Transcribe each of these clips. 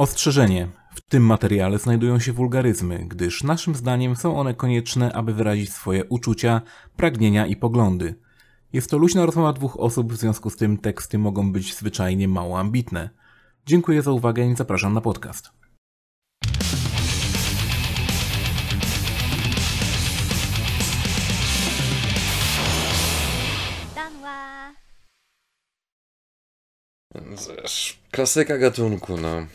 Ostrzeżenie. W tym materiale znajdują się wulgaryzmy, gdyż naszym zdaniem są one konieczne, aby wyrazić swoje uczucia, pragnienia i poglądy. Jest to luźna rozmowa dwóch osób, w związku z tym teksty mogą być zwyczajnie mało ambitne. Dziękuję za uwagę i zapraszam na podcast. Klasyka gatunku, no.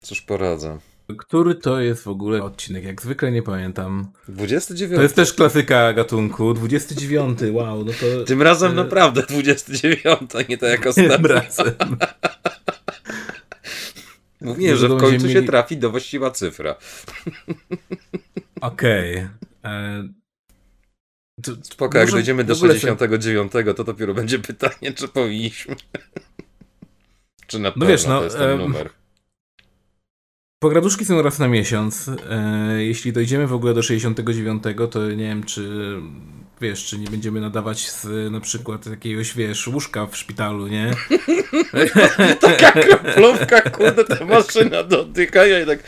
Cóż poradzę. Który to jest w ogóle odcinek? Jak zwykle nie pamiętam. 29. To jest też klasyka gatunku. 29, wow, no to... Tym razem naprawdę 29, nie tak jak ostatnio. Tym razem. Mówiłem, że w końcu się trafi do właściwa cyfra. Okej. Okay. E, Spoko, jak dojdziemy do 69, to dopiero będzie pytanie, czy powinniśmy. czy na no pewno wiesz, no, to jest ten numer. Pograduszki są raz na miesiąc. E, jeśli dojdziemy w ogóle do 69, to nie wiem, czy wiesz, czy nie będziemy nadawać z na przykład jakiegoś, wiesz, łóżka w szpitalu, nie? Taka kroplówka, kurde, ta maszyna do oddychania i tak...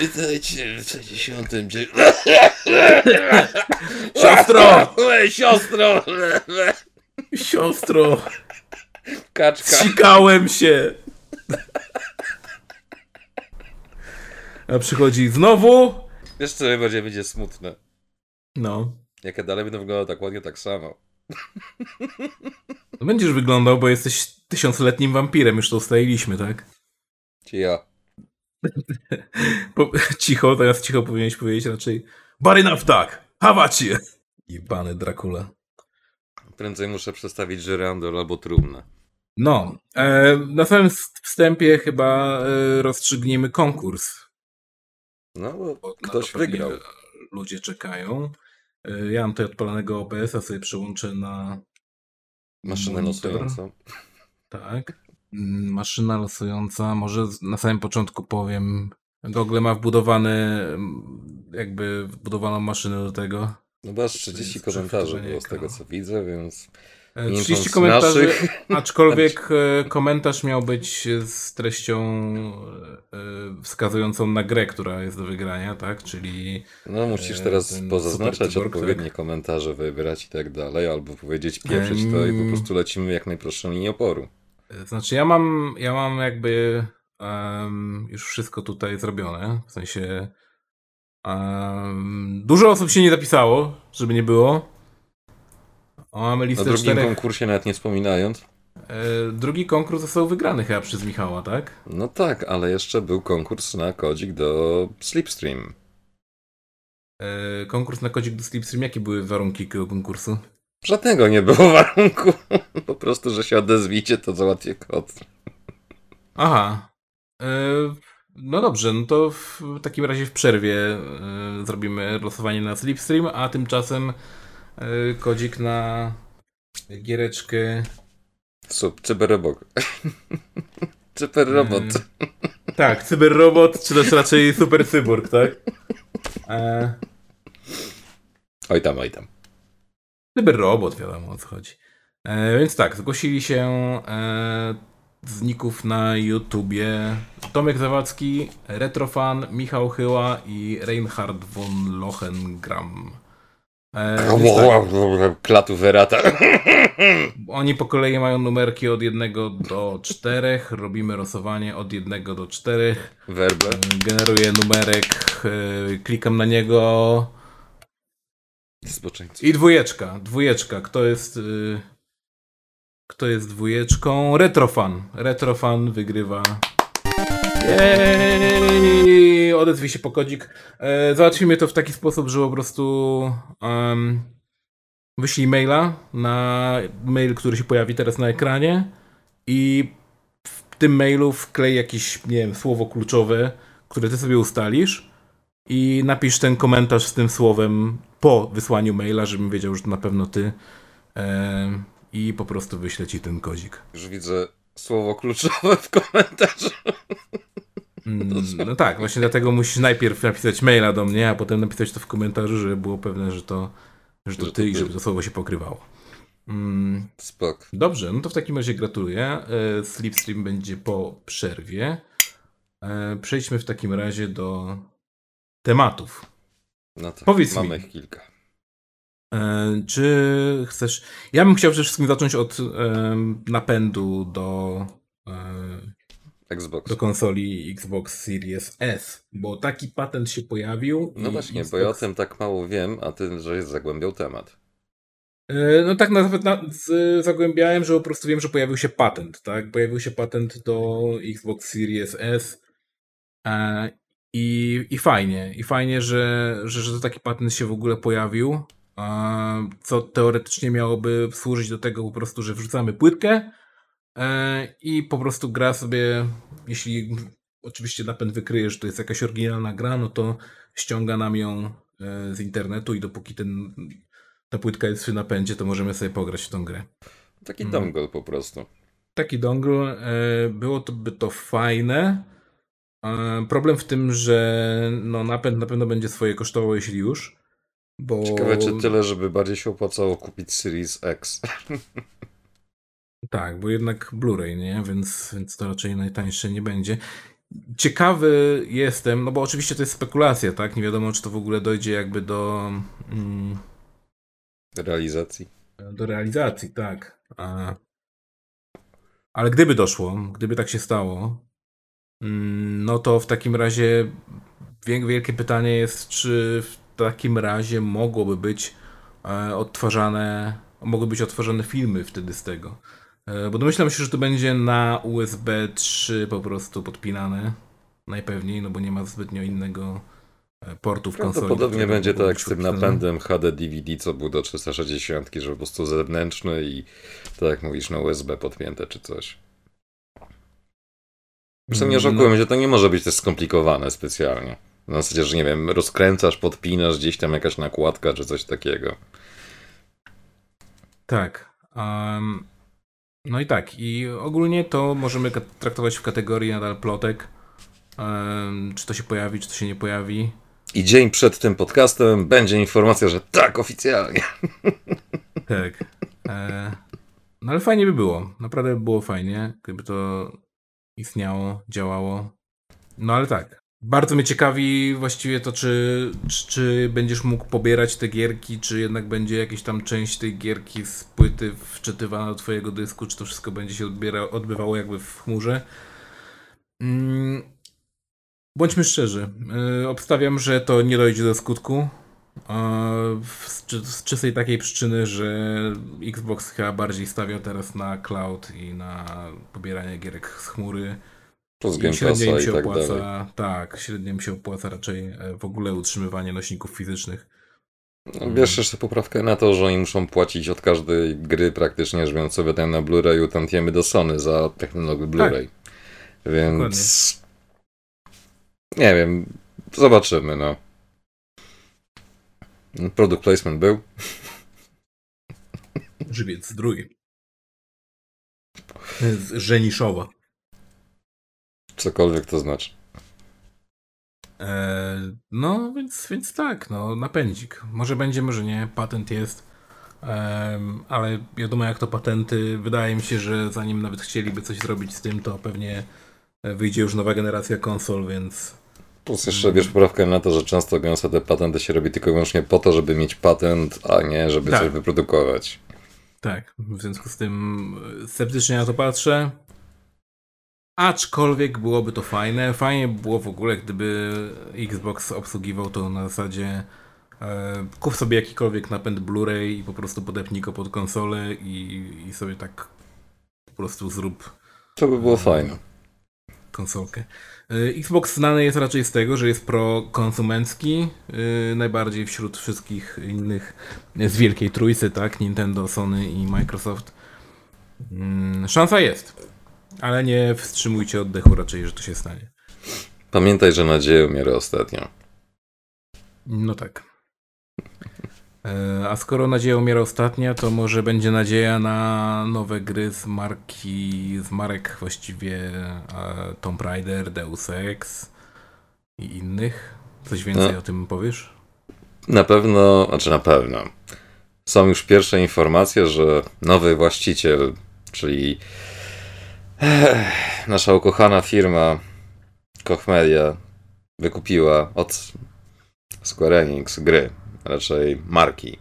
Witajcie w 69. Siostro! Siostro! Siostro! Kaczka. Sikałem się! A przychodzi znowu. Wiesz co, najbardziej będzie smutne. No. Jak ja dalej będę wyglądał tak ładnie, tak samo. No będziesz wyglądał, bo jesteś tysiącletnim wampirem, już to ustaliliśmy, tak? Ci ja. cicho, teraz cicho powinieneś powiedzieć raczej enough tak! Hawacie! Jebany Dracula. Prędzej muszę przestawić żyrandol albo trumnę. No, e, na samym wstępie chyba e, rozstrzygniemy konkurs no, bo ktoś wygrał. Ludzie czekają. E, ja mam tutaj odpalonego OBS-a, sobie przełączę na maszynę monitor. losującą. Tak. Mm, maszyna losująca. Może na samym początku powiem. Google ma wbudowany, mm, jakby wbudowaną maszynę do tego. No bo aż 30 komentarzy było z tego co widzę, więc 30 komentarzy, naszych... aczkolwiek e, komentarz miał być z treścią e, wskazującą na grę, która jest do wygrania, tak? Czyli. No, musisz e, teraz pozaznaczać odpowiednie tak? komentarze, wybrać i tak dalej, albo powiedzieć pieprzyć to i po prostu lecimy jak najprostszą linię oporu. Znaczy, ja mam, ja mam jakby um, już wszystko tutaj zrobione. W sensie. Um, dużo osób się nie zapisało, żeby nie było. O, mamy listę o drugim czterech... konkursie nawet nie wspominając. E, drugi konkurs został wygrany chyba przez Michała, tak? No tak, ale jeszcze był konkurs na kodzik do Slipstream. E, konkurs na kodzik do Slipstream, jakie były warunki tego konkursu? Żadnego nie było warunku. Po prostu, że się odezwicie, to załatwię kod. Aha. E, no dobrze, no to w takim razie w przerwie zrobimy losowanie na Slipstream, a tymczasem kodzik na giereczkę. Sub, cyberrobot. cyberrobot. E, tak, cyberrobot, czy też raczej super cyborg, tak? E... Oj tam, oj tam. Cyberrobot, wiadomo o co chodzi. E, więc tak, zgłosili się e, z ników na YouTubie Tomek Zawadzki, Retrofan, Michał Chyła i Reinhard von Lohengram. E, tak. Klatu Verata. Oni po kolei mają numerki od 1 do 4. Robimy losowanie od 1 do 4. Werble. E, generuję numerek, e, klikam na niego. I dwójeczka. Dwójeczka. Kto jest. Kto jest dwójeczką? Retrofan. Retrofan wygrywa Jej! Odezwij się pokodzik. E, załatwimy to w taki sposób, że po prostu um, wyślij maila na mail, który się pojawi teraz na ekranie i w tym mailu wklej jakieś, nie wiem, słowo kluczowe, które ty sobie ustalisz i napisz ten komentarz z tym słowem po wysłaniu maila, żebym wiedział, że to na pewno ty i po prostu wyślę ci ten kodzik. Już widzę słowo kluczowe w komentarzu. Mm, no tak, właśnie dlatego musisz najpierw napisać maila do mnie, a potem napisać to w komentarzu, żeby było pewne, że to, że to ty i żeby to słowo się pokrywało. Mm. Spok. Dobrze, no to w takim razie gratuluję. E, Slipstream będzie po przerwie. E, przejdźmy w takim razie do tematów. No to Powiedz mamy mi, kilka. E, czy chcesz. Ja bym chciał przede wszystkim zacząć od napędu do. Xbox. Do konsoli Xbox Series S, bo taki patent się pojawił. No właśnie, Xbox... bo ja o tym tak mało wiem, a ty, że jest zagłębiał temat. No tak, nawet na, z, zagłębiałem, że po prostu wiem, że pojawił się patent, tak? Pojawił się patent do Xbox Series S e, i, i fajnie, i fajnie, że, że, że taki patent się w ogóle pojawił, e, co teoretycznie miałoby służyć do tego po prostu, że wrzucamy płytkę e, i po prostu gra sobie, jeśli oczywiście napęd wykryje, że to jest jakaś oryginalna gra, no to ściąga nam ją z internetu i dopóki ten ta płytka jest w napędzie, to możemy sobie pograć w tą grę. Taki mm. dongle po prostu. Taki dongle. E, było to by to fajne. E, problem w tym, że no, napęd na pewno będzie swoje kosztował, jeśli już. Bo... Ciekawe, czy tyle, żeby bardziej się opłacało kupić Series X. Tak, bo jednak Blu-ray, nie? Więc, więc to raczej najtańsze nie będzie. Ciekawy jestem, no bo oczywiście to jest spekulacja, tak? Nie wiadomo, czy to w ogóle dojdzie jakby do. Mm, do realizacji. Do realizacji, tak. A... Ale gdyby doszło, gdyby tak się stało, mm, no to w takim razie wielkie pytanie jest, czy w takim razie mogłoby być e, odtwarzane, mogły być odtwarzane filmy wtedy z tego. E, bo domyślam się, że to będzie na USB 3 po prostu podpinane. Najpewniej, no bo nie ma zbytnio innego portów konsoli. Podobnie będzie tak jak z tym napędem HD DVD, co był do 360, że po prostu zewnętrzny i tak jak mówisz, na USB podpięte czy coś. Zresztą nie oszukujmy że to nie może być też skomplikowane specjalnie. Na zasadzie, że nie wiem, rozkręcasz, podpinasz, gdzieś tam jakaś nakładka czy coś takiego. Tak. Um, no i tak. I ogólnie to możemy traktować w kategorii nadal plotek. Um, czy to się pojawi, czy to się nie pojawi. I dzień przed tym podcastem będzie informacja, że tak, oficjalnie. Tak. E, no ale fajnie by było. Naprawdę by było fajnie, gdyby to istniało, działało. No ale tak. Bardzo mnie ciekawi właściwie to, czy, czy, czy, będziesz mógł pobierać te gierki, czy jednak będzie jakaś tam część tej gierki z płyty wczytywana do twojego dysku, czy to wszystko będzie się odbiera, odbywało jakby w chmurze. Mm, Bądźmy szczerzy. Yy, obstawiam, że to nie dojdzie do skutku. Z, z czystej takiej przyczyny, że Xbox chyba bardziej stawia teraz na cloud i na pobieranie gierek z chmury. Plus I średnio im się tak opłaca, dalej. tak, średnio im się opłaca raczej e, w ogóle utrzymywanie nośników fizycznych. No, bierz jeszcze poprawkę na to, że oni muszą płacić od każdej gry praktycznie, że sobie wydają na Blu-rayu tantiemy do Sony za technologię Blu-ray. Tak. Więc Dokładnie. Nie wiem, zobaczymy, no. Product placement był. Żywiec zdrój. Z Żeniszowa. Cokolwiek to znaczy. E, no, więc, więc tak, no, napędzik. Może będzie, może nie, patent jest. E, ale wiadomo, jak to patenty. Wydaje mi się, że zanim nawet chcieliby coś zrobić z tym, to pewnie wyjdzie już nowa generacja konsol, więc Plus jeszcze bierz poprawkę na to, że często gęsto te patenty się robi tylko i wyłącznie po to, żeby mieć patent, a nie żeby tak. coś wyprodukować. Tak, w związku z tym e, sceptycznie na to patrzę. Aczkolwiek byłoby to fajne. Fajnie by było w ogóle, gdyby Xbox obsługiwał to na zasadzie e, kup sobie jakikolwiek napęd Blu-ray i po prostu podepnij go pod konsolę i, i sobie tak po prostu zrób. To by było e, fajne. Konsolkę. Y, Xbox znany jest raczej z tego, że jest prokonsumencki, yy, najbardziej wśród wszystkich innych z wielkiej trójcy, tak? Nintendo, Sony i Microsoft. Yy, szansa jest, ale nie wstrzymujcie oddechu raczej, że to się stanie. Pamiętaj, że nadzieję umiera ostatnio. No tak. E, a skoro nadzieja umiera ostatnia, to może będzie nadzieja na nowe gry z marki, z marek właściwie e, Tomb Raider, Deus Ex i innych. Coś więcej no, o tym powiesz? Na pewno, znaczy na pewno. Są już pierwsze informacje, że nowy właściciel, czyli nasza ukochana firma Koch Media wykupiła od Square Enix gry, raczej marki.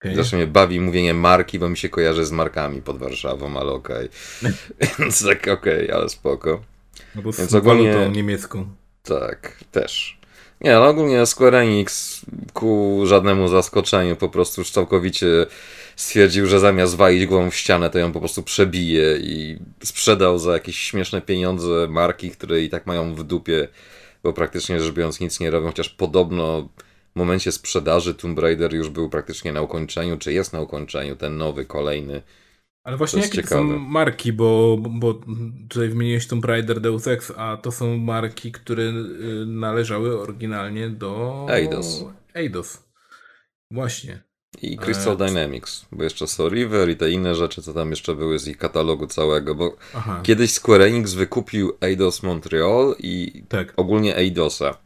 Okay. Zresztą mnie bawi mówienie marki, bo mi się kojarzy z markami pod Warszawą, ale okej. Okay. Więc tak okej, okay, ale spoko. No bo Więc ogólnie niemiecką. Tak, też. Nie, ale ogólnie Square Enix ku żadnemu zaskoczeniu po prostu już całkowicie stwierdził, że zamiast walić głową w ścianę, to ją po prostu przebije i sprzedał za jakieś śmieszne pieniądze marki, które i tak mają w dupie, bo praktycznie rzecz biorąc nic nie robią, chociaż podobno w momencie sprzedaży Tomb Raider już był praktycznie na ukończeniu, czy jest na ukończeniu ten nowy, kolejny. Ale właśnie jakie to są marki, bo, bo tutaj wymieniłeś Tomb Raider Deus Ex, a to są marki, które y, należały oryginalnie do... Eidos. Eidos. Właśnie. I Crystal e... Dynamics, bo jeszcze są River i te inne rzeczy, co tam jeszcze były z ich katalogu całego, bo Aha. kiedyś Square Enix wykupił Eidos Montreal i tak. ogólnie Eidosa.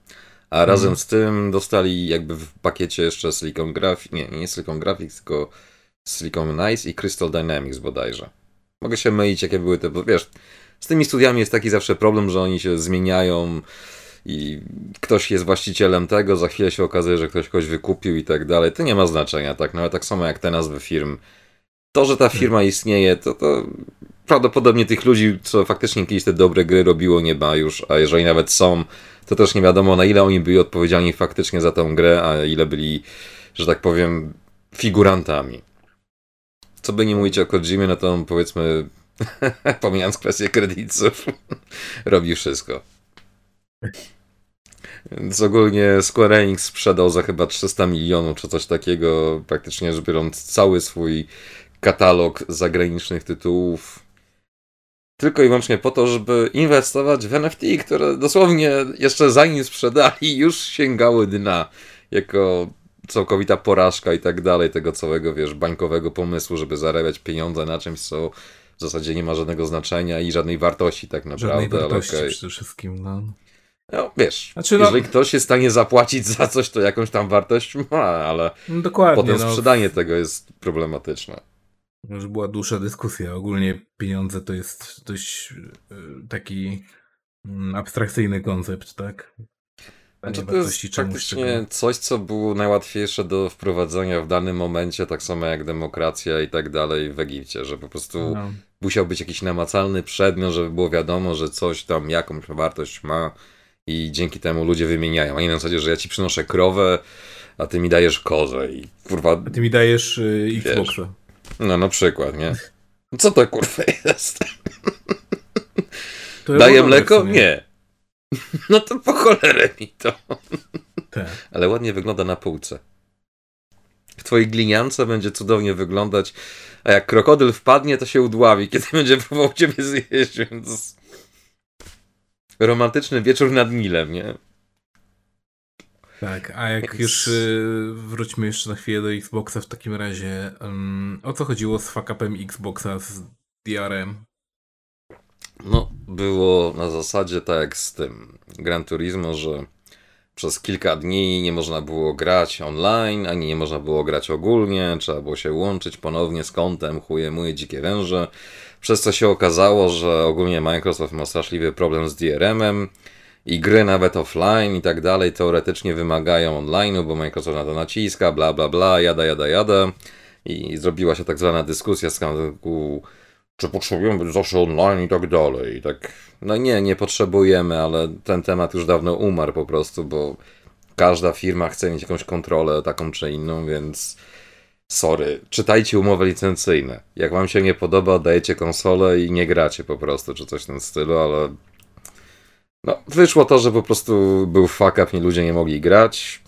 A mhm. razem z tym dostali jakby w pakiecie jeszcze Silicon Graphics, nie, nie Silicon Graphics, tylko Silicon Nice i Crystal Dynamics bodajże. Mogę się mylić, jakie były te, bo wiesz, z tymi studiami jest taki zawsze problem, że oni się zmieniają i ktoś jest właścicielem tego, za chwilę się okazuje, że ktoś kogoś wykupił i tak dalej. To nie ma znaczenia, tak? No ale tak samo jak te nazwy firm. To, że ta firma istnieje, to, to prawdopodobnie tych ludzi, co faktycznie kiedyś te dobre gry robiło, nie ma już, a jeżeli nawet są, to też nie wiadomo na ile oni byli odpowiedzialni faktycznie za tę grę, a ile byli, że tak powiem, figurantami. Co by nie mówić o Kojimie, no to on powiedzmy, pomijając kwestię kredytów, robi wszystko. Więc ogólnie Square Enix sprzedał za chyba 300 milionów czy coś takiego, praktycznie rzecz biorąc cały swój katalog zagranicznych tytułów tylko i wyłącznie po to, żeby inwestować w NFT, które dosłownie jeszcze zanim sprzedali, już sięgały dna jako całkowita porażka i tak dalej tego całego, wiesz, bańkowego pomysłu, żeby zarabiać pieniądze na czymś, co w zasadzie nie ma żadnego znaczenia i żadnej wartości tak naprawdę. Żadnej wartości okay. przede wszystkim, no. No wiesz, znaczy, no, jeżeli ktoś jest w stanie zapłacić za coś, to jakąś tam wartość ma, ale no, dokładnie, potem no. sprzedanie no. tego jest problematyczne. Już była dłuższa dyskusja. Ogólnie pieniądze to jest dość e, taki mm, abstrakcyjny koncept, tak? Znaczy to jest praktycznie coś, co było najłatwiejsze do wprowadzenia w danym momencie, tak samo jak demokracja i tak dalej w Egipcie, że po prostu no. musiał być jakiś namacalny przedmiot, żeby było wiadomo, że coś tam jakąś wartość ma i dzięki temu ludzie wymieniają. A nie na zasadzie, że ja ci przynoszę krowę, a ty mi dajesz kozę i kurwa... A ty mi dajesz y, Xboxa. No na przykład, nie? Co to kurwa jest? To Daję mleko? Nie. No to po cholerę mi to. Tak. Ale ładnie wygląda na półce. W twojej gliniance będzie cudownie wyglądać, a jak krokodyl wpadnie, to się udławi, kiedy będzie próbował ciebie zjeść, więc... Romantyczny wieczór nad Nilem, nie? Tak, a jak więc... już y, wróćmy jeszcze na chwilę do Xboxa w takim razie, um, o co chodziło z fuckupem Xboxa z DRM? No, było na zasadzie tak jak z tym Gran Turismo, że przez kilka dni nie można było grać online, ani nie można było grać ogólnie, trzeba było się łączyć ponownie z kontem, chuje moje dzikie węże, przez co się okazało, że ogólnie Microsoft ma straszliwy problem z DRM-em i gry nawet offline i tak dalej teoretycznie wymagają online'u, bo Microsoft na to naciska, bla bla bla, jada jada jada i zrobiła się tak zwana dyskusja z czy potrzebujemy być zawsze online i tak dalej. I tak, no nie, nie potrzebujemy, ale ten temat już dawno umarł po prostu, bo każda firma chce mieć jakąś kontrolę taką czy inną, więc sorry, czytajcie umowy licencyjne. Jak wam się nie podoba, dajecie konsolę i nie gracie po prostu, czy coś w tym stylu, ale no, wyszło to, że po prostu był fuck up, nie ludzie nie mogli grać.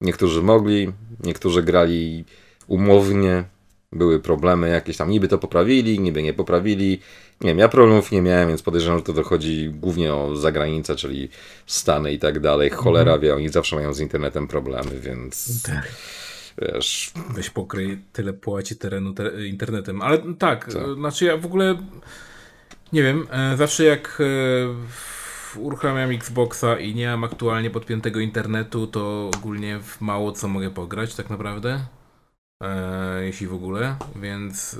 Niektórzy mogli, niektórzy grali umownie, były problemy jakieś tam, niby to poprawili, niby nie poprawili. Nie wiem, ja problemów nie miałem, więc podejrzewam, że to dochodzi głównie o zagranicę, czyli Stany i tak dalej. Cholera mhm. wie, oni zawsze mają z internetem problemy, więc... Tak. Wiesz... Weź pokryj, tyle płaci terenu te internetem. Ale tak, znaczy ja w ogóle nie wiem, e, zawsze jak e, uruchamiam Xboxa i nie mam aktualnie podpiętego internetu, to ogólnie w mało co mogę pograć tak naprawdę. e, jeśli w ogóle, więc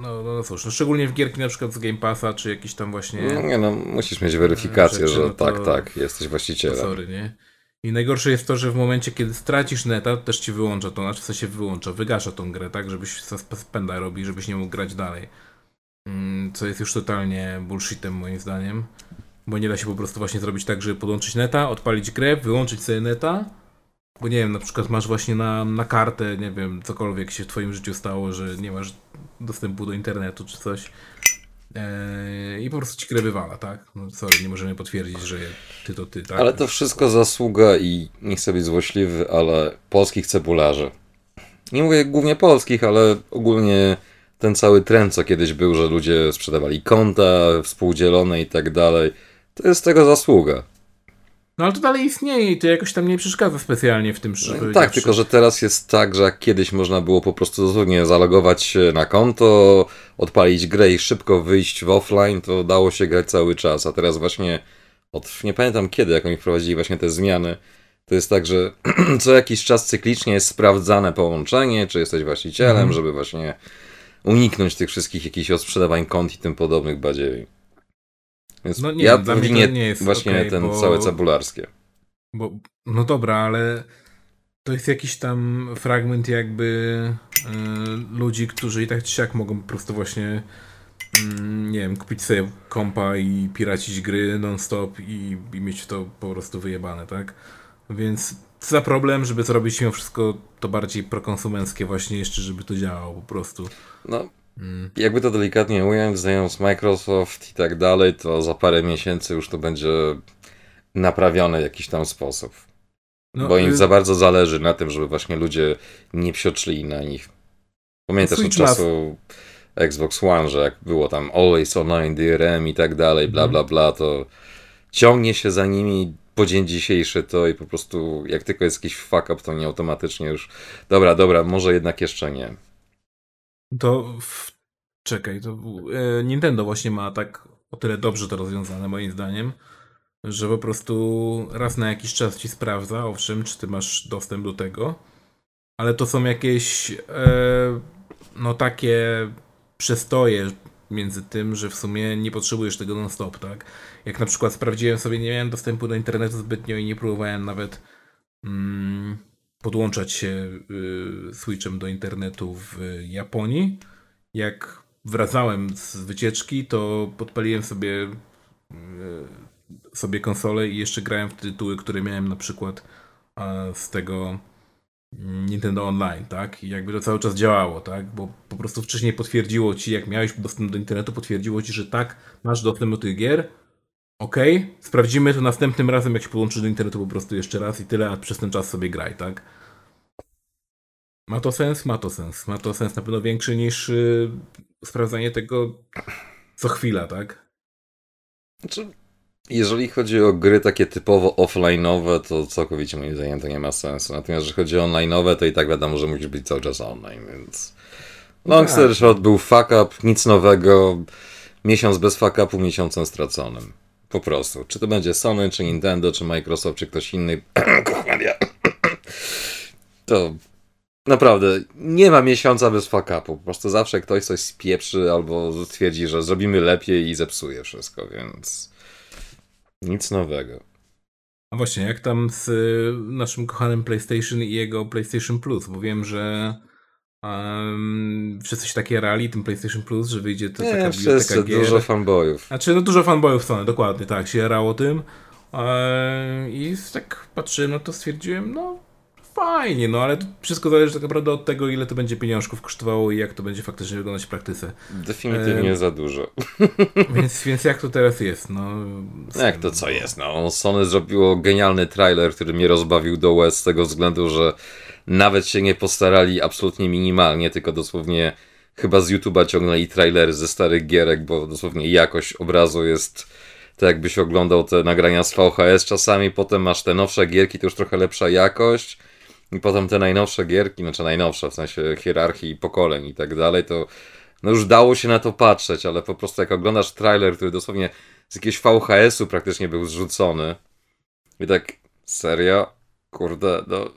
no, no, no cóż, no szczególnie w gierki na przykład z Game Passa, czy jakiś tam właśnie... No nie no, musisz mieć weryfikację, rzeczy, że no to, tak, tak, jesteś właścicielem. Sorry, nie? I najgorsze jest to, że w momencie, kiedy stracisz neta, to też ci wyłącza to, znaczy w sensie wyłącza, wygasza tą grę, tak, żebyś spenda robi, żebyś nie mógł grać dalej. Mm, co jest już totalnie bullshitem moim zdaniem. Bo nie da się po prostu właśnie zrobić tak, żeby podłączyć neta, odpalić grę, wyłączyć sobie neta. Bo nie wiem, na przykład masz właśnie na, na kartę, nie wiem, cokolwiek się w twoim życiu stało, że nie masz dostępu do internetu czy coś. Eee, I po prostu ci grę wywala, tak? No sorry, nie możemy potwierdzić, że ty to ty, tak? Ale to wszystko zasługa i nie chcę być złośliwy, ale polskich cebularzy. Nie mówię głównie polskich, ale ogólnie ten cały trend, co kiedyś był, że ludzie sprzedawali konta współdzielone i tak dalej, to jest tego zasługa. No ale to dalej istnieje i to jakoś tam nie przeszkadza specjalnie w tym. No, tak, tylko że teraz jest tak, że jak kiedyś można było po prostu dosłownie zalogować się na konto, odpalić grę i szybko wyjść w offline, to dało się grać cały czas, a teraz właśnie od nie pamiętam kiedy, jak oni wprowadzili właśnie te zmiany, to jest tak, że co jakiś czas cyklicznie jest sprawdzane połączenie, czy jesteś właścicielem, mm. żeby właśnie uniknąć tych wszystkich jakichś odsprzedawań kont i tym podobnych badziewi. Więc no nie, ja dla mnie nie jest właśnie okay, ten bo, całe cebularskie. Bo, no dobra, ale to jest jakiś tam fragment jakby y, ludzi, którzy i tak czy siak mogą po prostu właśnie y, nie wiem, kupić sobie kompa i piracić gry non-stop i, i mieć to po prostu wyjebane, tak? Więc co za problem, żeby zrobić mimo wszystko to bardziej prokonsumenckie właśnie jeszcze, żeby to działało po prostu. No, mm. Jakby to delikatnie ująć, znając Microsoft i tak dalej, to za parę miesięcy już to będzie naprawione w jakiś tam sposób. No, Bo im y za bardzo zależy na tym, żeby właśnie ludzie nie psioczyli na nich. Pamiętasz od czasu Xbox One, że jak było tam Always Online DRM i tak dalej, bla bla bla, to ciągnie się za nimi po dzień dzisiejszy to i po prostu jak tylko jest jakiś fuck up, to nie automatycznie już dobra, dobra, może jednak jeszcze nie. To w... czekaj, to e, Nintendo właśnie ma tak o tyle dobrze to rozwiązane moim zdaniem, że po prostu raz na jakiś czas ci sprawdza, owszem, czy ty masz dostęp do tego, ale to są jakieś e, no takie przestoje między tym, że w sumie nie potrzebujesz tego non-stop, tak? Jak na przykład sprawdziłem sobie, nie miałem dostępu do internetu zbytnio i nie próbowałem nawet mm, podłączać się y, switchem do internetu w Japonii. Jak wracałem z wycieczki, to podpaliłem sobie y, sobie konsolę i jeszcze grałem w tytuły, które miałem na przykład z tego Nintendo Online, tak? I jakby to cały czas działało, tak? Bo po prostu wcześniej potwierdziło ci, jak miałeś dostęp do internetu, potwierdziło ci, że tak, masz dostęp do tych gier. Ok, sprawdzimy to następnym razem, jak się podłączysz do internetu po prostu jeszcze raz i tyle, a przez ten czas sobie graj, tak? Ma to sens? Ma to sens. Ma to sens na pewno większy niż yy, sprawdzanie tego co chwila, tak? Znaczy, jeżeli chodzi o gry takie typowo offline'owe, to całkowicie moim zdaniem to nie ma sensu. Natomiast jeżeli chodzi o online'owe, to i tak wiadomo, że musisz być cały czas online, więc... Long story short, był fuck up, nic nowego, miesiąc bez fuck upu, miesiącem straconym. Po prostu. Czy to będzie Sony, czy Nintendo, czy Microsoft, czy ktoś inny. to naprawdę nie ma miesiąca bez fuck upu. Po prostu zawsze ktoś coś spieprzy albo stwierdzi, że zrobimy lepiej i zepsuje wszystko, więc... Nic nowego. A właśnie, jak tam z y, naszym kochanym PlayStation i jego PlayStation Plus? Bo wiem, że um, wszyscy się takie rali tym PlayStation Plus, że wyjdzie to Nie, taka wszyscy, gier. dużo fanboyów. Znaczy, no dużo fanboyów Sony, dokładnie, tak, się rało tym. E, I tak patrzyłem, no to stwierdziłem, no fajnie, no ale wszystko zależy tak naprawdę od tego, ile to będzie pieniążków kosztowało i jak to będzie faktycznie wyglądać w praktyce. Definitywnie e, za dużo. Więc, więc jak to teraz jest? No, no jak to co jest? No, Sony zrobiło genialny trailer, który mnie rozbawił do łez z tego względu, że nawet się nie postarali absolutnie minimalnie, tylko dosłownie chyba z YouTube'a ciągnęli trailery ze starych gierek, bo dosłownie jakość obrazu jest tak jakbyś oglądał te nagrania z VHS czasami, potem masz te nowsze gierki, to już trochę lepsza jakość, i potem te najnowsze gierki, znaczy najnowsze w sensie hierarchii pokoleń i tak dalej, to no już dało się na to patrzeć, ale po prostu jak oglądasz trailer, który dosłownie z jakiegoś VHS-u praktycznie był zrzucony i tak, serio? Kurde, no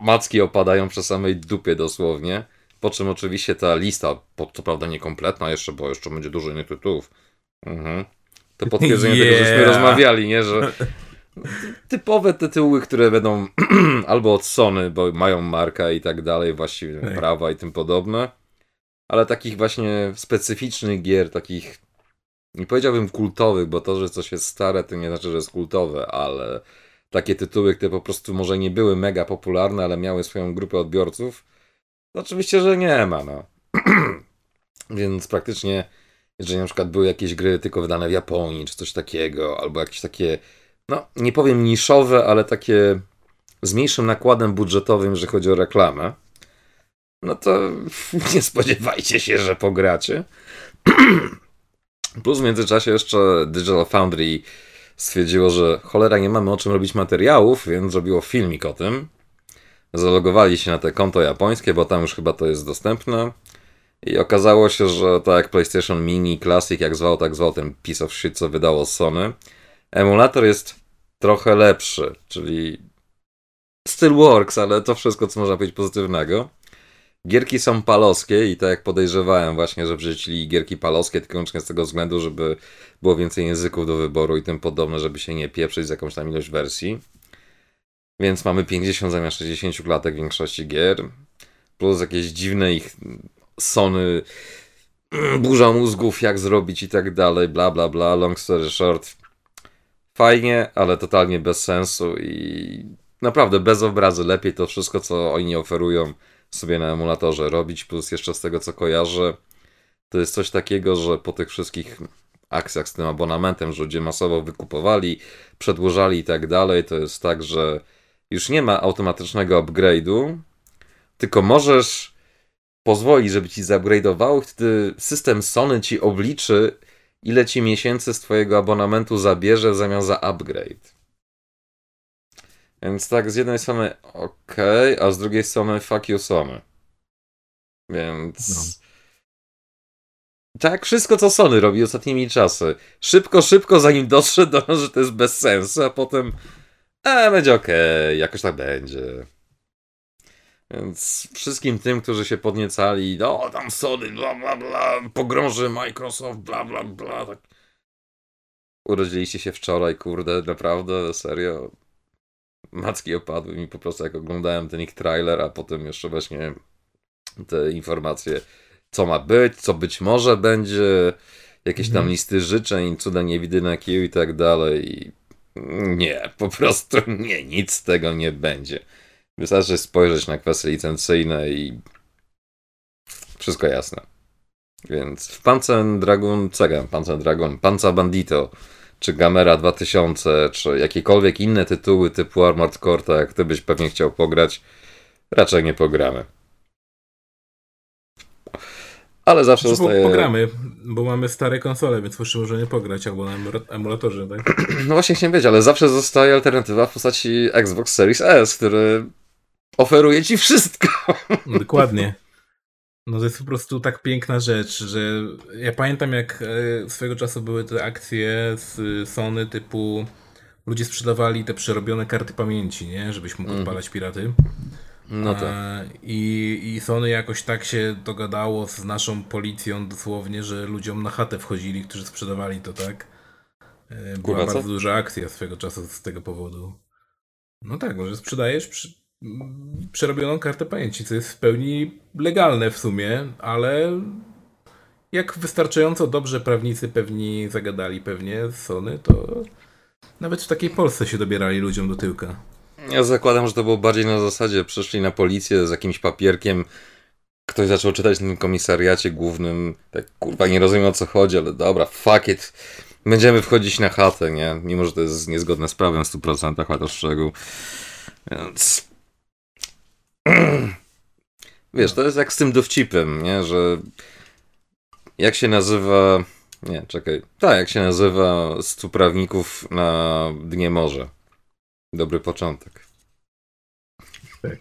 macki opadają przy samej dupie dosłownie. Po czym oczywiście ta lista, co prawda niekompletna jeszcze, bo jeszcze będzie dużo innych tytułów. Mhm. To potwierdzenie yeah. tego, żeśmy rozmawiali, nie? Że typowe tytuły, które będą albo od Sony, bo mają markę i tak dalej, właściwie tak. prawa i tym podobne. Ale takich właśnie specyficznych gier, takich nie powiedziałbym kultowych, bo to, że coś jest stare, to nie znaczy, że jest kultowe, ale takie tytuły, które po prostu może nie były mega popularne, ale miały swoją grupę odbiorców, to oczywiście, że nie ma, no. Więc praktycznie, jeżeli na przykład były jakieś gry tylko wydane w Japonii, czy coś takiego, albo jakieś takie, no, nie powiem niszowe, ale takie z mniejszym nakładem budżetowym, jeżeli chodzi o reklamę, no to nie spodziewajcie się, że pogracie. Plus w międzyczasie jeszcze Digital Foundry stwierdziło, że cholera nie mamy o czym robić materiałów, więc zrobiło filmik o tym. Zalogowali się na te konto japońskie, bo tam już chyba to jest dostępne. I okazało się, że tak jak PlayStation Mini Classic, jak zwał, tak zwał ten piece of shit, co wydało Sony, emulator jest trochę lepszy, czyli still works, ale to wszystko, co można powiedzieć pozytywnego. Gierki są palowskie i tak jak podejrzewałem właśnie, że wrzucili gierki palowskie tylko wyłącznie z tego względu, żeby było więcej języków do wyboru i tym podobne, żeby się nie pieprzyć z jakąś tam ilość wersji. Więc mamy 50 zamiast 60 klatek w większości gier. Plus jakieś dziwne ich Sony burza mózgów, jak zrobić i tak dalej, bla bla bla, long story short. Fajnie, ale totalnie bez sensu i naprawdę bez obrazy. Lepiej to wszystko, co oni oferują sobie na emulatorze robić, plus jeszcze z tego co kojarzę, to jest coś takiego, że po tych wszystkich akcjach z tym abonamentem, że ludzie masowo wykupowali, przedłużali i tak dalej, to jest tak, że już nie ma automatycznego upgrade'u, tylko możesz pozwolić, żeby ci zupgrade'owało, wtedy system Sony ci obliczy, ile ci miesięcy z twojego abonamentu zabierze zamiast za upgrade. Więc tak, z jednej strony ok, a z drugiej strony fuck you Sony. Więc... No. Tak, wszystko co Sony robi ostatnimi czasy. Szybko, szybko, zanim dotrze do nas, że to jest bez sensu, a potem e, będzie ok, jakoś tak będzie. Więc wszystkim tym, którzy się podniecali, no tam Sony, bla bla bla, pogrąży Microsoft, bla bla bla. Tak. Urodziliście się wczoraj, kurde, naprawdę, serio macki opadły mi po prostu jak oglądałem ten ich trailer, a potem jeszcze właśnie te informacje, co ma być, co być może będzie, jakieś tam mhm. listy życzeń, cuda niewidyne kieł i tak dalej. Nie, po prostu nie, nic z tego nie będzie. Wystarczy spojrzeć na kwestie licencyjne i wszystko jasne. Więc w Panzer Dragon, Cega, Panzer Dragon, Panzer Bandito czy Gamera 2000, czy jakiekolwiek inne tytuły typu Armored Core, tak jak ty byś pewnie chciał pograć, raczej nie pogramy. Ale zawsze znaczy, zostaje... Pogramy, bo mamy stare konsole, więc musimy może nie pograć, albo na emulatorze, tak? No właśnie chciałem wiedzieć, ale zawsze zostaje alternatywa w postaci Xbox Series S, który oferuje ci wszystko. No, dokładnie. No to jest po prostu tak piękna rzecz, że ja pamiętam jak e, swego czasu były te akcje z Sony typu ludzie sprzedawali te przerobione karty pamięci, nie? Żebyś mógł mhm. odpalać piraty. No tak. I, I Sony jakoś tak się dogadało z naszą policją dosłownie, że ludziom na chatę wchodzili, którzy sprzedawali to, tak? E, była Kurwa, bardzo duża akcja swego czasu z tego powodu. No tak, może sprzedajesz przy przerobioną kartę pamięci, co jest w pełni legalne w sumie, ale jak wystarczająco dobrze prawnicy pewni zagadali pewnie z Sony, to nawet w takiej Polsce się dobierali ludziom do tyłka. Ja zakładam, że to było bardziej na zasadzie, przyszli na policję z jakimś papierkiem, ktoś zaczął czytać w tym komisariacie głównym, tak kurwa nie rozumiem o co chodzi, ale dobra, fuck it, będziemy wchodzić na chatę, nie? Mimo, że to jest niezgodne z prawem w 100%, chociaż szczegół. Więc Wiesz, to jest jak z tym dowcipem, nie? Że jak się nazywa... Nie, czekaj. Tak, jak się nazywa stu prawników na dnie morza. Dobry początek. Tak.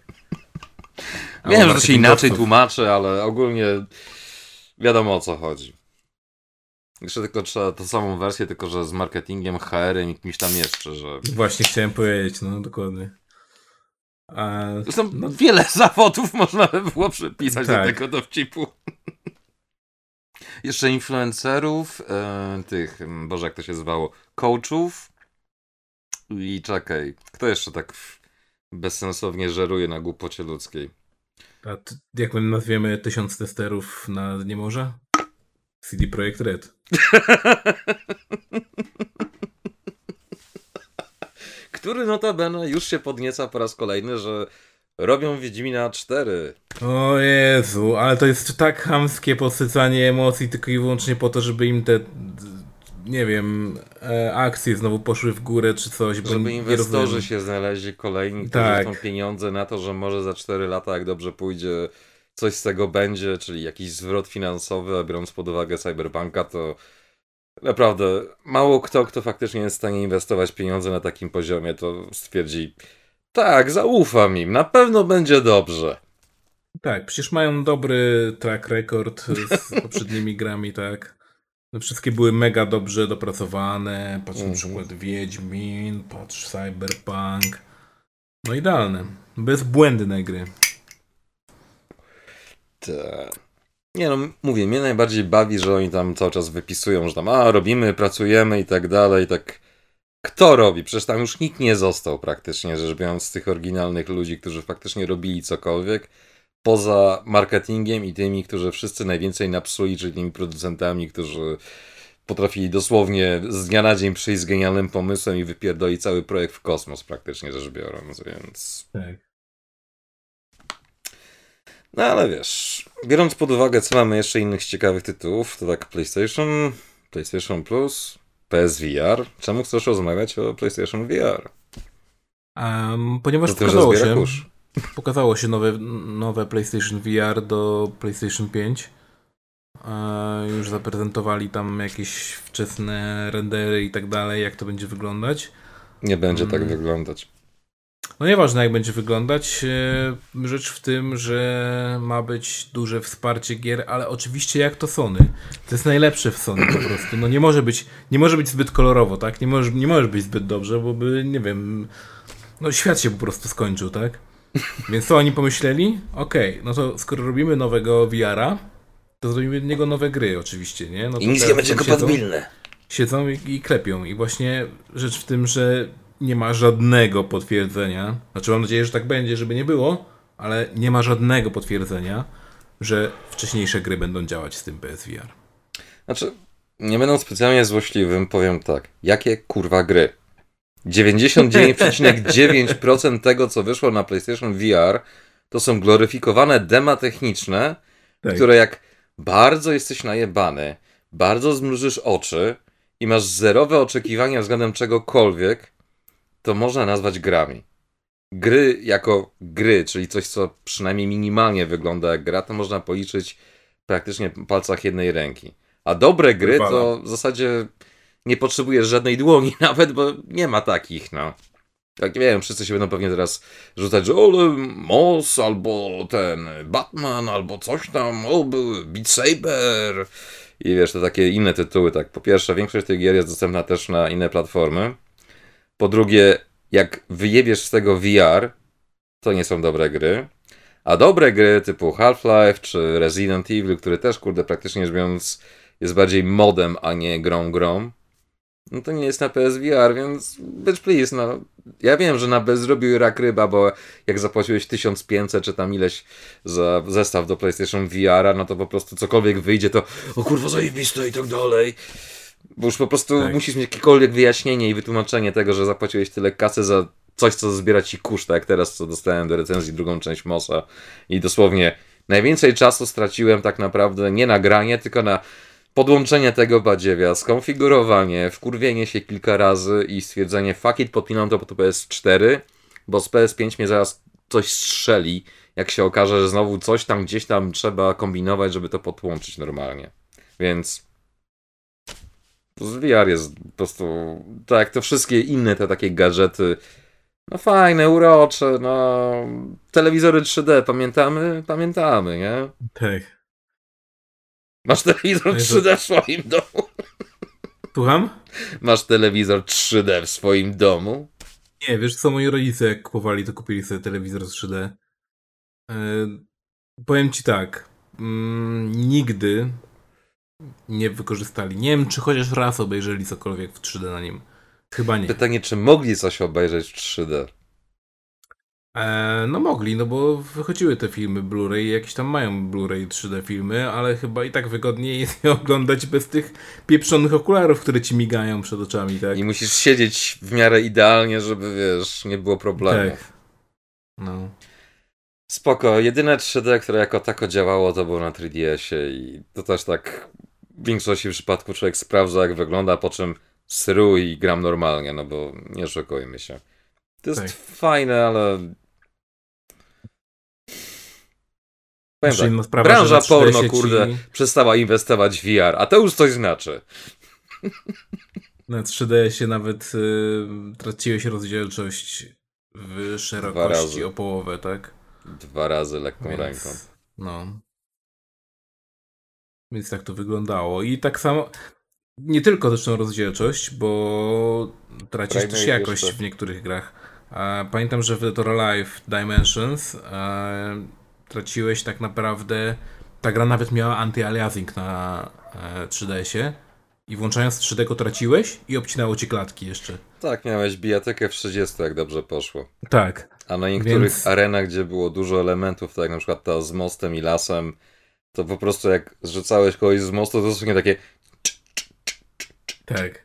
Wiem, że to się inaczej tłumaczy, ale ogólnie wiadomo o co chodzi. Jeszcze tylko trzeba tą samą wersję, tylko że z marketingiem, HR-em i kimś tam jeszcze, że... Właśnie chciałem powiedzieć, no dokładnie. A, Zresztą no, wiele zawodów można by było przypisać tak. do tego dowcipu. Jeszcze influencerów, e, tych, boże jak to się zwało, coachów i czekaj, kto jeszcze tak bezsensownie żeruje na głupocie ludzkiej? A ty, jak my nazwiemy tysiąc testerów na nie może? CD Projekt Red. Który notabene już się podnieca po raz kolejny, że robią Wiedźmina 4. O Jezu, ale to jest tak chamskie podsycanie emocji tylko i wyłącznie po to, żeby im te nie wiem, e, akcje znowu poszły w górę czy coś. Żeby inwestorzy się znaleźli kolejni, którzy tak. są pieniądze na to, że może za 4 lata, jak dobrze pójdzie, coś z tego będzie, czyli jakiś zwrot finansowy, a biorąc pod uwagę Cyberbanka, to naprawdę mało kto, kto faktycznie jest w stanie inwestować pieniądze na takim poziomie, to stwierdzi, tak, zaufam im, na pewno będzie dobrze. Tak, przecież mają dobry track record z poprzednimi grami, tak. No wszystkie były mega dobrze dopracowane. Patrz na mhm. przykład Wiedźmin, patrz Cyberpunk. No idealne. Bezbłędne gry. Tak. Nie no, mówię, mnie najbardziej bawi, że oni tam cały czas wypisują, że tam a, robimy, pracujemy i tak dalej, tak kto robi? Przecież tam już nikt nie został praktycznie, rzecz biorąc, z tych oryginalnych ludzi, którzy faktycznie robili cokolwiek, poza marketingiem i tymi, którzy wszyscy najwięcej napsuli, czyli tymi producentami, którzy potrafili dosłownie z dnia na dzień przyjść z genialnym pomysłem i wypierdolić cały projekt w kosmos praktycznie rzecz biorąc, więc... Tak. No ale wiesz, biorąc pod uwagę, co mamy jeszcze innych ciekawych tytułów, to tak PlayStation, PlayStation Plus, PSVR. Czemu chcesz rozmawiać o PlayStation VR? Um, ponieważ pokazało się, pokazało się nowe, nowe PlayStation VR do PlayStation 5. E, już zaprezentowali tam jakieś wczesne rendery i tak dalej, jak to będzie wyglądać. Nie będzie tak mm. wyglądać. No nieważne jak będzie wyglądać. E, rzecz w tym, że ma być duże wsparcie gier, ale oczywiście jak to Sony. To jest najlepsze w Sony po prostu. No nie może być, nie może być zbyt kolorowo, tak? Nie może, nie może być zbyt dobrze, bo by, nie wiem, no świat się po prostu skończył, tak? Więc co oni pomyśleli? Okej, okay, no to skoro robimy nowego VR-a, to zrobimy do niego nowe gry oczywiście, nie? No I nic nie będzie kompatybilne. Siedzą i, i klepią. I właśnie rzecz w tym, że nie ma żadnego potwierdzenia. Znaczy, mam nadzieję, że tak będzie, żeby nie było, ale nie ma żadnego potwierdzenia, że wcześniejsze gry będą działać z tym PSVR. Znaczy, nie będą specjalnie złośliwym, powiem tak. Jakie kurwa gry? 99,9% tego, co wyszło na PlayStation VR, to są gloryfikowane dema techniczne, tak. które jak bardzo jesteś najebany, bardzo zmrużysz oczy i masz zerowe oczekiwania względem czegokolwiek, to można nazwać grami. Gry jako gry, czyli coś, co przynajmniej minimalnie wygląda jak gra, to można policzyć praktycznie w palcach jednej ręki. A dobre gry to w zasadzie nie potrzebujesz żadnej dłoni nawet, bo nie ma takich, no. Tak, nie wiem, wszyscy się będą pewnie teraz rzucać, że ole, Moss, albo ten Batman, albo coś tam, o, Beat Saber. I wiesz, to takie inne tytuły, tak. Po pierwsze, większość tych gier jest dostępna też na inne platformy. Po drugie, jak wyjebiesz z tego VR, to nie są dobre gry. A dobre gry typu Half-Life czy Resident Evil, który też, kurde, praktycznie rzecz biorąc jest bardziej modem, a nie grą grą, no to nie jest na PSVR, więc bitch please, no. Ja wiem, że na bez zrobił rak ryba, bo jak zapłaciłeś 1500 czy tam ileś za zestaw do PlayStation VR, no to po prostu cokolwiek wyjdzie, to o kurwa zajebiste i tak dalej. Bo już po prostu tak. musisz mieć jakiekolwiek wyjaśnienie i wytłumaczenie tego, że zapłaciłeś tyle kasy za coś, co zbiera ci kuszt, tak jak teraz, co dostałem do recenzji drugą część Mosa i dosłownie najwięcej czasu straciłem tak naprawdę nie na granie, tylko na podłączenie tego badziewia, skonfigurowanie, wkurwienie się kilka razy i stwierdzenie fuck it, podpinam to po PS4, bo z PS5 mnie zaraz coś strzeli, jak się okaże, że znowu coś tam gdzieś tam trzeba kombinować, żeby to podłączyć normalnie. Więc VR jest po prostu tak jak to wszystkie inne te takie gadżety. No fajne, urocze, no telewizory 3D, pamiętamy? Pamiętamy, nie? Tak. Masz telewizor 3D w swoim domu? Słucham? Masz telewizor 3D w swoim domu? Nie, wiesz co, moi rodzice jak kupowali, to kupili sobie telewizor z 3D. Yy, powiem ci tak, yy, nigdy nie wykorzystali. Nie wiem, czy chociaż raz obejrzeli cokolwiek w 3D na nim. Chyba nie. Pytanie, czy mogli coś obejrzeć w 3D? E, no mogli, no bo wychodziły te filmy Blu-ray, jakieś tam mają Blu-ray 3D filmy, ale chyba i tak wygodniej jest je oglądać bez tych pieprzonych okularów, które ci migają przed oczami, tak? I musisz siedzieć w miarę idealnie, żeby wiesz, nie było problemu. Tak. No. Spoko, jedyne 3D, które jako tako działało, to było na 3DS-ie i to też tak w większości przypadków człowiek sprawdza, jak wygląda, po czym sru i gram normalnie, no bo nie szokujmy się. To jest Tak. fajne, ale Powiem Jeszcze tak, inna sprawa, branża że na 3DS porno, ci- kurde, przestała inwestować w VR, a to już coś znaczy. Na 3DS-ie nawet y, traciłeś rozdzielczość w szerokości o połowę, tak? Dwa razy lekką Więc, ręką. No. Więc tak to wyglądało. I tak samo. Nie tylko zresztą rozdzielczość, bo tracisz też jakość jeszcze. w niektórych grach. Pamiętam, że w Dead Alive Dimensions e, traciłeś tak naprawdę. Ta gra nawet miała anti-aliasing na e, 3DS-ie. I włączając 3D go traciłeś i obcinało ci klatki jeszcze. Tak, miałeś bijatykę w 30, jak dobrze poszło. Tak. A na niektórych Więc- arenach, gdzie było dużo elementów, tak jak na przykład ta z mostem i lasem, to po prostu jak zrzucałeś kogoś z mostu, to dosłownie takie Tak.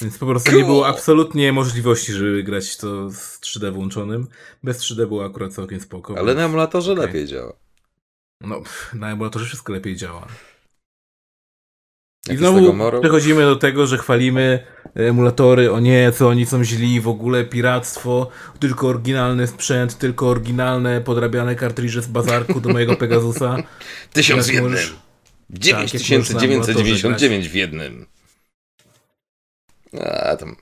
Więc po prostu nie było absolutnie możliwości, żeby grać to z 3D włączonym. Bez 3D było akurat całkiem spoko. ale na emulatorze okej. lepiej działa. No, na emulatorze wszystko lepiej działa. I znowu przechodzimy do tego, że chwalimy emulatory, o nie, co oni są źli, w ogóle piractwo, tylko oryginalny sprzęt, tylko oryginalne podrabiane kartridże z bazarku do mojego Pegasusa. Tysiąc w jednym! możesz- 9999 w jednym. A tam.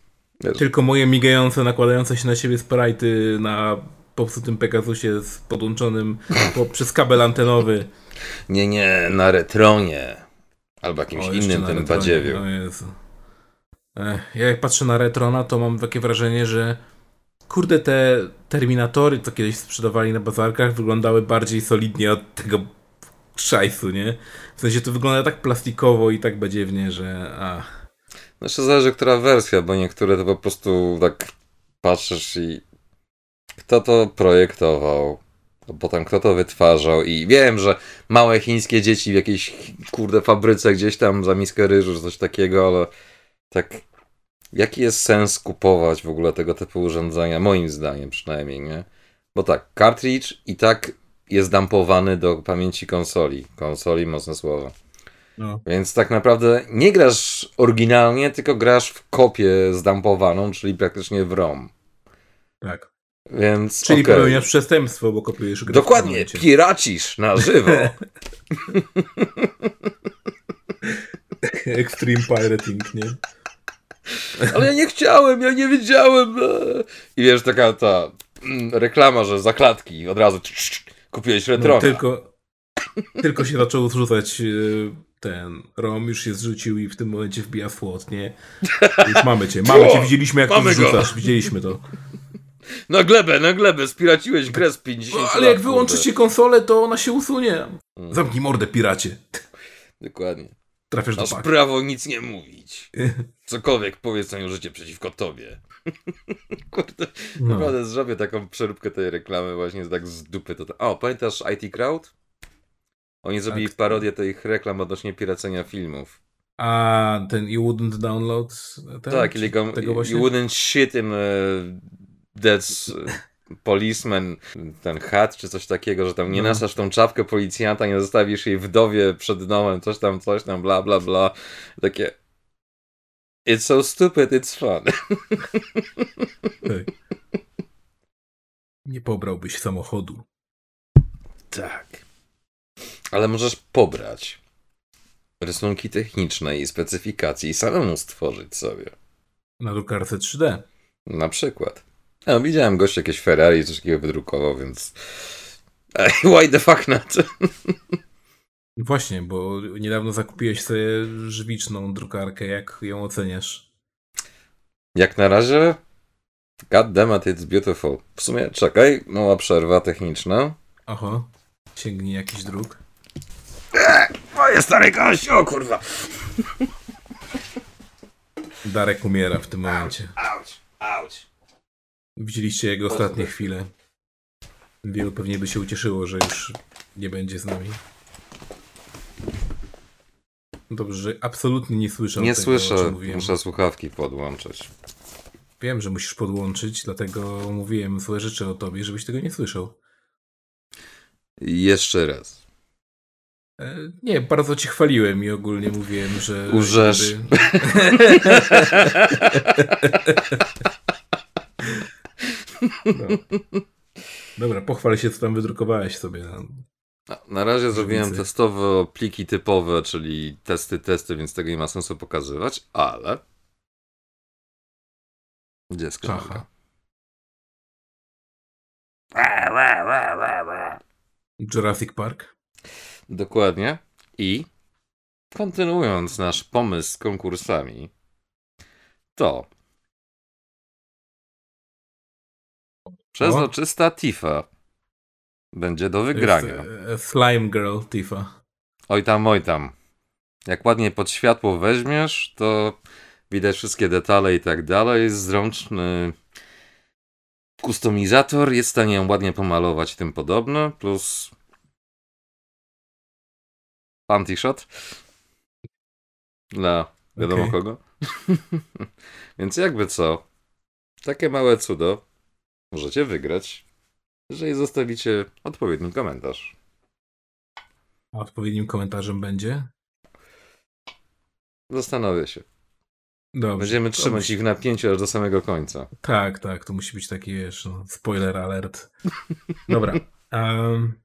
Wiesz, Tylko moje migające, nakładające się na siebie sprite'y na popsutym Pegasusie z podłączonym po, przez kabel antenowy. nie, nie, na retronie. Albo jakimś O, jeszcze innym tym badziewiu. O Jezu. Ech, ja jak patrzę na Retrona, to mam takie wrażenie, że kurde, te Terminatory, co kiedyś sprzedawali na bazarkach, wyglądały bardziej solidnie od tego szajsu, nie? W sensie to wygląda tak plastikowo i tak badziewnie, że ach. Znaczy zależy, która wersja, bo niektóre to po prostu tak patrzysz i kto to projektował, potem kto to wytwarzał i wiem, że małe chińskie dzieci w jakiejś kurde fabryce gdzieś tam za miskę ryżu czy coś takiego, ale tak jaki jest sens kupować w ogóle tego typu urządzenia, moim zdaniem przynajmniej, nie? Bo tak, cartridge i tak jest dumpowany do pamięci konsoli. Konsoli, mocne słowo. No. Więc tak naprawdę nie grasz oryginalnie, tylko grasz w kopię zdampowaną, czyli praktycznie w ROM. Tak. Więc Czyli okej. popełniasz przestępstwo, bo kopiujesz grę w Dokładnie, piracisz na żywo. Extreme pirating, nie? Ale ja nie chciałem, ja nie wiedziałem. I wiesz, taka ta mm, reklama, że zakładki od razu kupiłeś retrona. No, tylko, tylko się zaczął zrzucać y, ten ROM, już się zrzucił i w tym momencie wbija słod, nie? Już mamy cię, mamy cię, widzieliśmy jak Mamy to go. wrzucasz, widzieliśmy to. Na glebę, na glebę, spiraciłeś grę z 50 No, lat. ale jak kurde. wyłączycie konsolę, to ona się usunie. Mm. Zamknij mordę, piracie. Dokładnie. Trafiasz do Masz paka. prawo nic nie mówić. Cokolwiek powiedz, na użycie przeciwko tobie. Kurde, No. naprawdę zrobię taką przeróbkę tej reklamy właśnie tak z dupy. To... O, pamiętasz IT Crowd? Oni zrobili Tak. parodię tych reklam odnośnie piracenia filmów. A ten You Wouldn't Download ten, tak, czy ili go, tego you właśnie? wouldn't shit in uh, that's policeman, ten hat czy coś takiego, że tam nie No. nasasz tą czapkę policjanta, nie zostawisz jej wdowie przed domem, coś tam, coś tam, bla, bla, bla. Takie It's so stupid, it's fun. Tak. Nie pobrałbyś samochodu. Tak. Ale możesz pobrać rysunki techniczne i specyfikacji i samemu stworzyć sobie. Na drukarce 3D. Na przykład. No, widziałem gościa jakieś Ferrari coś takiego wydrukował, więc why the fuck not? Właśnie, bo niedawno zakupiłeś sobie żywiczną drukarkę. Jak ją oceniasz? Jak na razie God damn it, it's beautiful. W sumie, czekaj, mała przerwa techniczna. Oho, sięgnij jakiś druk. Moje stare gość, o kurwa. Darek umiera w tym momencie. Auć, auć. Widzieliście jego ostatnie chwile. Wielu pewnie by się ucieszyło, że już nie będzie z nami. Dobrze, że absolutnie nie słyszał Nie tego, słyszę, muszę słuchawki podłączyć. Wiem, że musisz podłączyć, dlatego mówiłem złe rzeczy o tobie, żebyś tego nie słyszał. Jeszcze raz. E, Nie, bardzo ci chwaliłem i ogólnie mówiłem, że... Urzesz. No. Dobra, pochwal się, co tam wydrukowałeś sobie. Na, na razie zrobiłem testowo pliki typowe, czyli testy, testy, więc tego nie ma sensu pokazywać, ale... Gdzie kamerka? Jurassic Park. Dokładnie. I kontynuując nasz pomysł z konkursami, to przezroczysta Tifa będzie do wygrania. Jest, e, Slime Girl Tifa. Oj tam, oj tam. Jak ładnie pod światło weźmiesz, to widać wszystkie detale i tak dalej. Zręczny kustomizator jest w stanie ją ładnie pomalować i tym podobne, plus panty shot dla wiadomo Okej. kogo. Więc jakby co, takie małe cudo możecie wygrać, jeżeli zostawicie odpowiedni komentarz. A odpowiednim komentarzem będzie? Zastanowię się. Dobrze. Będziemy trzymać musi- ich w napięciu aż do samego końca. Tak, tak, to musi być taki, wiesz, no, spoiler alert. Dobra. em,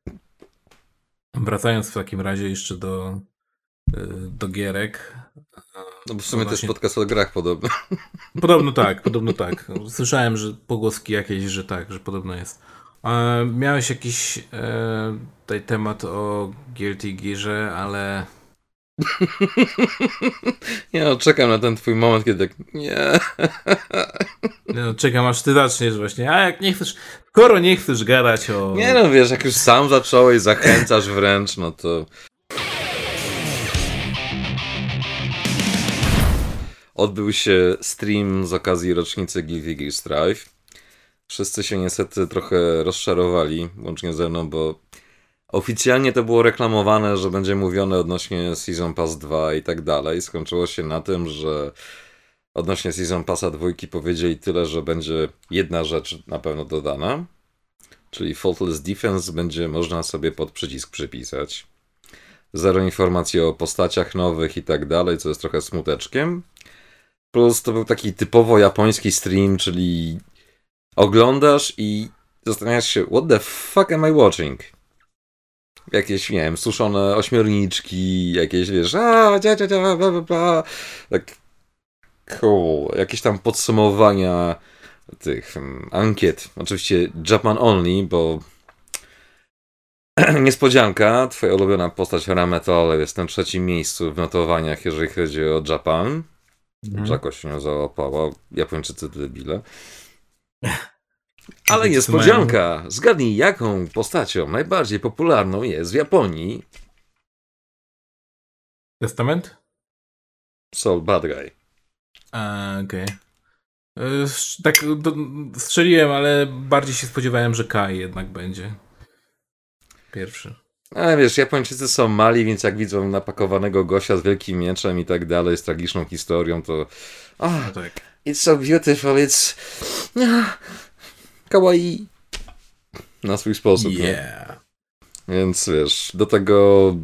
wracając w takim razie jeszcze do, y, do gierek. No bo w sumie No też właśnie- podcast o grach podobno. Podobno tak, podobno tak. Słyszałem, że pogłoski jakieś, że tak, że podobno jest. E, miałeś jakiś e, tutaj temat o Guilty Gearze, ale Nie no, czekam na ten twój moment, kiedy tak, nie. no, czekam aż ty zaczniesz właśnie. A jak nie chcesz, skoro nie chcesz gadać o... Nie no, wiesz, jak już sam zacząłeś, zachęcasz wręcz, no to... Odbył się stream z okazji rocznicy Guilty Gear Strive. Wszyscy się niestety trochę rozczarowali, łącznie ze mną, bo oficjalnie to było reklamowane, że będzie mówione odnośnie Season Pass 2 i tak dalej. Skończyło się na tym, że odnośnie Season Passa 2 powiedzieli tyle, że będzie jedna rzecz na pewno dodana, czyli Faultless Defense będzie można sobie pod przycisk przypisać. Zero informacji o postaciach nowych i tak dalej, co jest trochę smuteczkiem. Plus to był taki typowo japoński stream, czyli oglądasz i zastanawiasz się, what the fuck am I watching? Jakieś, nie wiem, suszone ośmiorniczki, jakieś, wiesz, a, dzia, dzia, dzia, bla, bla, bla. Tak, cool. Jakieś tam podsumowania tych mm, ankiet. Oczywiście Japan only, bo niespodzianka, twoja ulubiona postać Rametal jest na trzecim miejscu w notowaniach, jeżeli chodzi o Japan. Mhm. Jakoś się załapała. Japończycy debile. Ale niespodzianka! Zgadnij, jaką postacią najbardziej popularną jest w Japonii Testament? Soul Bad Guy. Okej. Y, sz- Tak do, strzeliłem, ale bardziej się spodziewałem, że Kai jednak będzie. Pierwszy. Ale wiesz, Japończycy są mali, więc jak widzą napakowanego gościa z wielkim mieczem i tak dalej, z tragiczną historią, to No oh, tak. it's so beautiful, it's kawaii na swój sposób, nie? Yeah. Więc wiesz, do tego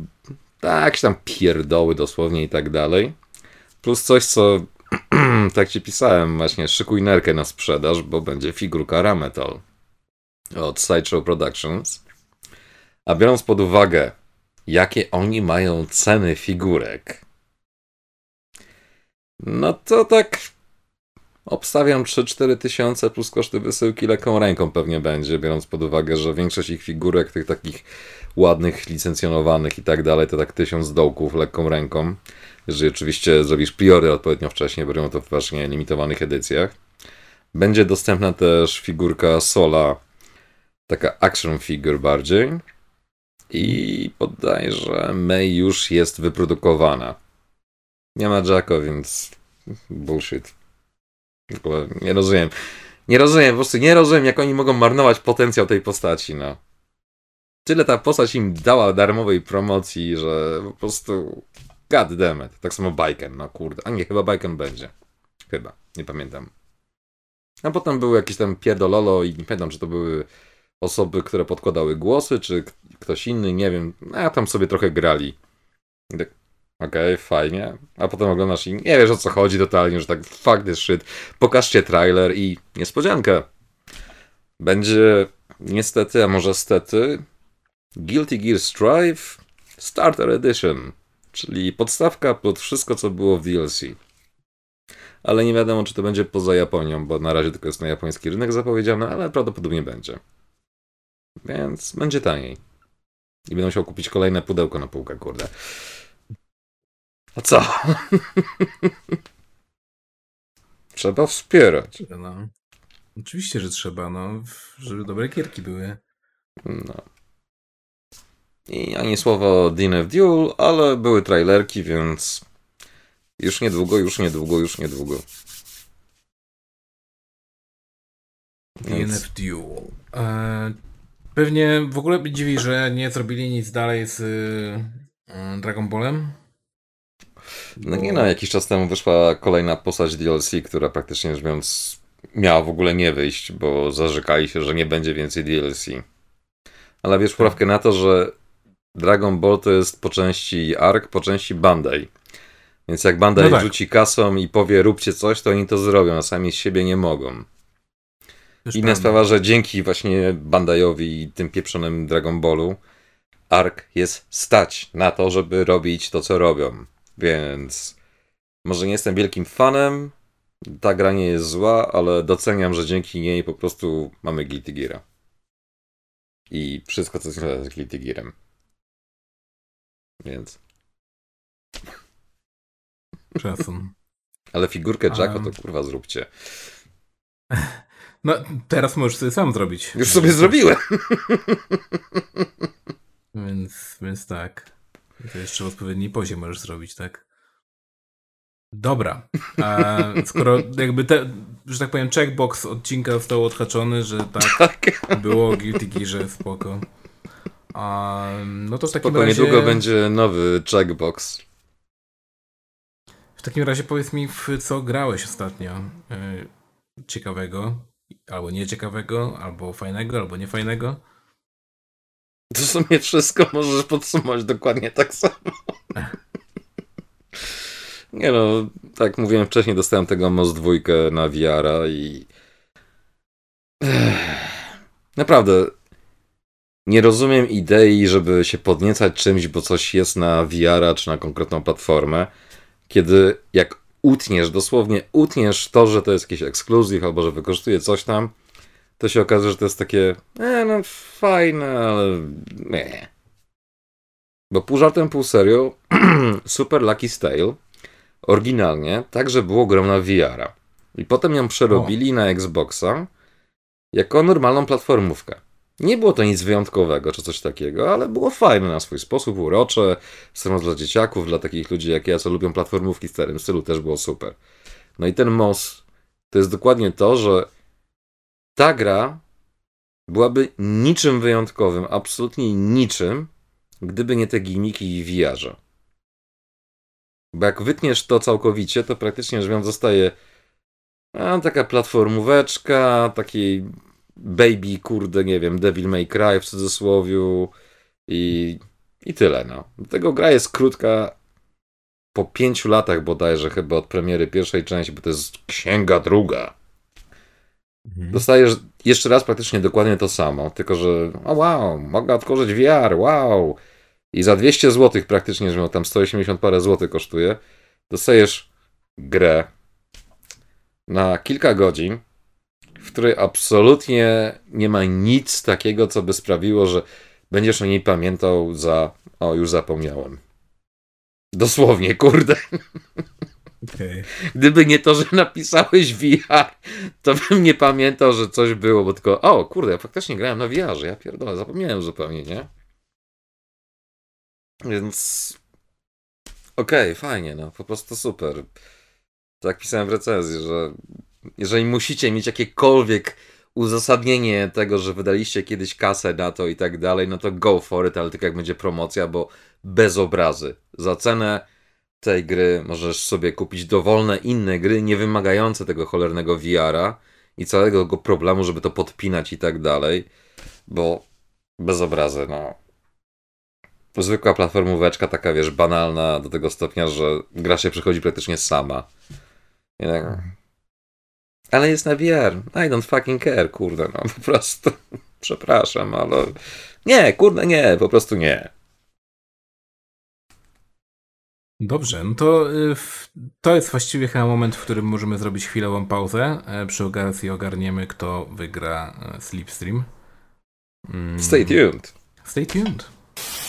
tak, jakieś tam pierdoły dosłownie i tak dalej. Plus coś, co tak ci pisałem, właśnie szykuj nerkę na sprzedaż, bo będzie figurka Rametal od Sideshow Productions. A biorąc pod uwagę, jakie oni mają ceny figurek, no to tak obstawiam 3-4 tysiące plus koszty wysyłki lekką ręką pewnie będzie, biorąc pod uwagę, że większość ich figurek, tych takich ładnych, licencjonowanych i tak dalej, to tak tysiąc dołków lekką ręką. Jeżeli oczywiście zrobisz priory odpowiednio wcześnie, bo robią to w właśnie limitowanych edycjach. Będzie dostępna też figurka Sola, taka action figure bardziej. I podaję, że May już jest wyprodukowana. Nie ma Jacka, więc bullshit. Nie rozumiem. Nie rozumiem, po prostu nie rozumiem, jak oni mogą marnować potencjał tej postaci, no. Tyle ta postać im dała darmowej promocji, że po prostu god damn it. Tak samo Bajken, no kurde. A nie, chyba Bajken będzie. Chyba, nie pamiętam. A potem był jakiś tam pierdololo i nie pamiętam, czy to były osoby, które podkładały głosy, czy ktoś inny, nie wiem. A tam sobie trochę grali. tak, okej, okay, fajnie. A potem oglądasz i nie wiesz o co chodzi totalnie, że tak fuck this shit. Pokażcie trailer i niespodzianka. Będzie niestety, a może stety, Guilty Gear Strive Starter Edition, czyli podstawka pod wszystko, co było w DLC. Ale nie wiadomo, czy to będzie poza Japonią, bo na razie tylko jest na japoński rynek zapowiedziane, ale prawdopodobnie będzie. Więc będzie taniej. I będę musiał kupić kolejne pudełko na półkę, kurde. A co? trzeba wspierać. No. Oczywiście, że trzeba, no, żeby dobre kierki były. No. I ani słowo DNF Duel, ale były trailerki, więc już niedługo, już niedługo, już niedługo. DNF Duel. E, pewnie w ogóle mnie dziwi, że nie zrobili nic dalej z y, Dragon Ballem. No nie no, jakiś czas temu wyszła kolejna postać DLC, która praktycznie rzecz biorąc miała w ogóle nie wyjść, bo zarzekali się, że nie będzie więcej DLC. Ale wiesz, poprawkę na to, że Dragon Ball to jest po części Ark, po części Bandai. Więc jak Bandai no tak. rzuci kasą i powie róbcie coś, to oni to zrobią, a sami z siebie nie mogą. Już Inna sprawa, że dzięki właśnie Bandajowi i tym pieprzonym Dragon Ballu Ark jest stać na to, żeby robić to, co robią. Więc może nie jestem wielkim fanem, ta gra nie jest zła, ale doceniam, że dzięki niej po prostu mamy Guilty Gear. I wszystko, co związane z Guilty Gearem. Więc. Szacun. Ale figurkę Jacka to kurwa zróbcie. No, teraz możesz sobie sam zrobić. Już sobie zrobiłem. Więc, więc tak. To jeszcze w odpowiedni poziom możesz zrobić, tak? Dobra. A skoro jakby te, że tak powiem, checkbox odcinka został odhaczony, że tak, tak. było Guilty Gearze, spoko. A, no to w takim Spoko, razie... niedługo będzie nowy checkbox. W takim razie powiedz mi, w co grałeś ostatnio yy, ciekawego, albo nieciekawego, albo fajnego, albo niefajnego? To w sumie wszystko możesz podsumować dokładnie tak samo. Nie no, tak mówiłem wcześniej, dostałem tego Most 2 na VR i... Naprawdę, nie rozumiem idei, żeby się podniecać czymś, bo coś jest na VR czy na konkretną platformę, kiedy jak utniesz, dosłownie utniesz to, że to jest jakiś ekskluzyw albo że wykorzystuje coś tam, to się okaże, że to jest takie, e, no fajne, ale nie. Bo pół żartem, pół serio, Super Lucky Style oryginalnie także było grą na VR-a. I potem ją przerobili o. na Xboxa jako normalną platformówkę. Nie było to nic wyjątkowego czy coś takiego, ale było fajne na swój sposób, urocze. Strona dla dzieciaków, dla takich ludzi jak ja, co lubią platformówki w starym stylu, też było super. No i ten MOS to jest dokładnie to, że ta gra byłaby niczym wyjątkowym, absolutnie niczym, gdyby nie te gimiki i wiarze. Bo jak wytniesz to całkowicie, to praktycznie rzecz biorąc zostaje a, taka platformóweczka, takiej Baby, kurde, nie wiem, Devil May Cry w cudzysłowiu i, i tyle, no. Tego gra jest krótka, po pięciu latach bodajże chyba od premiery pierwszej części, bo to jest księga druga. Mhm. Dostajesz jeszcze raz praktycznie dokładnie to samo, tylko że o wow, mogę otworzyć VR, wow. I za 200 zł praktycznie, że tam 180 parę złotych kosztuje, dostajesz grę na kilka godzin, w której absolutnie nie ma nic takiego, co by sprawiło, że będziesz o niej pamiętał za. O, już zapomniałem. Dosłownie, kurde. Okay. Gdyby nie to, że napisałeś VR, to bym nie pamiętał, że coś było, bo tylko, o kurde, ja faktycznie grałem na VR-ze, ja pierdolę, zapomniałem zupełnie, nie? Więc okej, okay, fajnie, no, po prostu super. Tak pisałem w recenzji, że jeżeli musicie mieć jakiekolwiek uzasadnienie tego, że wydaliście kiedyś kasę na to i tak dalej, no to go for it, ale tylko jak będzie promocja, bo bez obrazy. Za cenę tej gry możesz sobie kupić dowolne inne gry, nie wymagające tego cholernego VR-a i całego tego problemu, żeby to podpinać i tak dalej, bo bez obrazy, no. Zwykła platformóweczka, taka wiesz, banalna do tego stopnia, że gra się przychodzi praktycznie sama. Tak. Ale jest na VR. I don't fucking care, kurde, no po prostu. Przepraszam, ale. Nie, kurde, nie, po prostu nie. Dobrze, no to y, to jest właściwie chyba moment, w którym możemy zrobić chwilową pauzę. E, przy okazji ogarniemy, kto wygra e, Slipstream. Mm. Stay tuned. Stay tuned.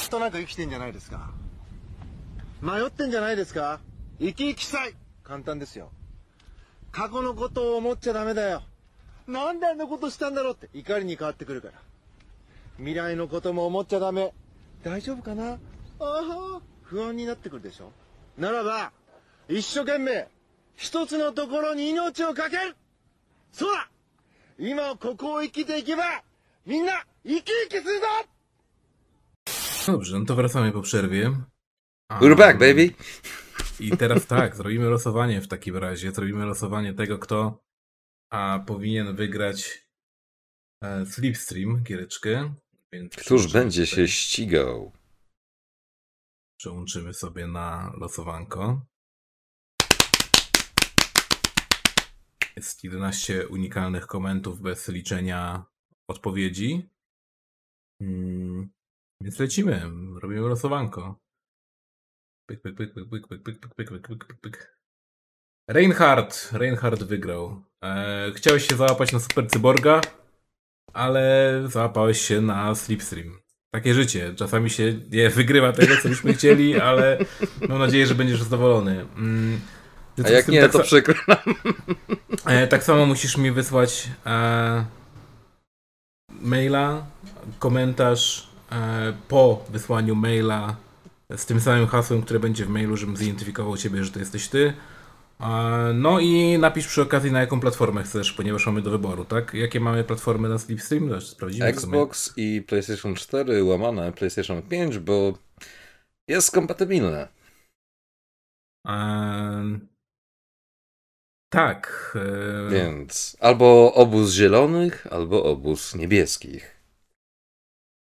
となく生きてんじゃないですか迷ってんじゃないですか生き生きしたい簡単ですよ 過去のことを思っちゃダメだよ。なんであんなことしたんだろうって。怒りに変わってくるから。未来のことも思っちゃダメ。大丈夫かな？ああ不安になってくるでしょ？ならば一生懸命一つのところに命をかける。そうだ！今ここを生きていけばみんな生き生きするぞ！Dobrze, no to wracamy po przerwie. We're back, baby! I teraz tak, zrobimy losowanie w takim razie. Zrobimy losowanie tego, kto a, powinien wygrać e, Slipstream, giereczkę. Więc Któż będzie tutaj... się ścigał? Przełączymy sobie na losowanko. Jest 11 unikalnych komentów bez liczenia odpowiedzi. Hmm. Więc lecimy, robimy losowanko. Pyk, pyk, pyk, pyk, pyk, pyk, pyk, pyk, pyk, pyk, pyk, pyk. Reinhardt, Reinhardt wygrał. E, chciałeś się załapać na Super Cyborga, ale załapałeś się na Slipstream. Takie życie. Czasami się nie wygrywa tego, co byśmy chcieli, ale mam nadzieję, że będziesz zadowolony. Mm, A jak nie, tak to przykro. E, tak samo musisz mi wysłać e, maila, komentarz e, po wysłaniu maila z tym samym hasłem, które będzie w mailu, żebym zidentyfikował ciebie, że to jesteś ty. No i napisz przy okazji na jaką platformę chcesz, ponieważ mamy do wyboru, tak? Jakie mamy platformy na Slipstream? Sprawdzimy Xbox i PlayStation 4 łamane PlayStation 5, bo jest kompatybilne. Eee, tak. E... Więc albo obóz zielonych, albo obóz niebieskich.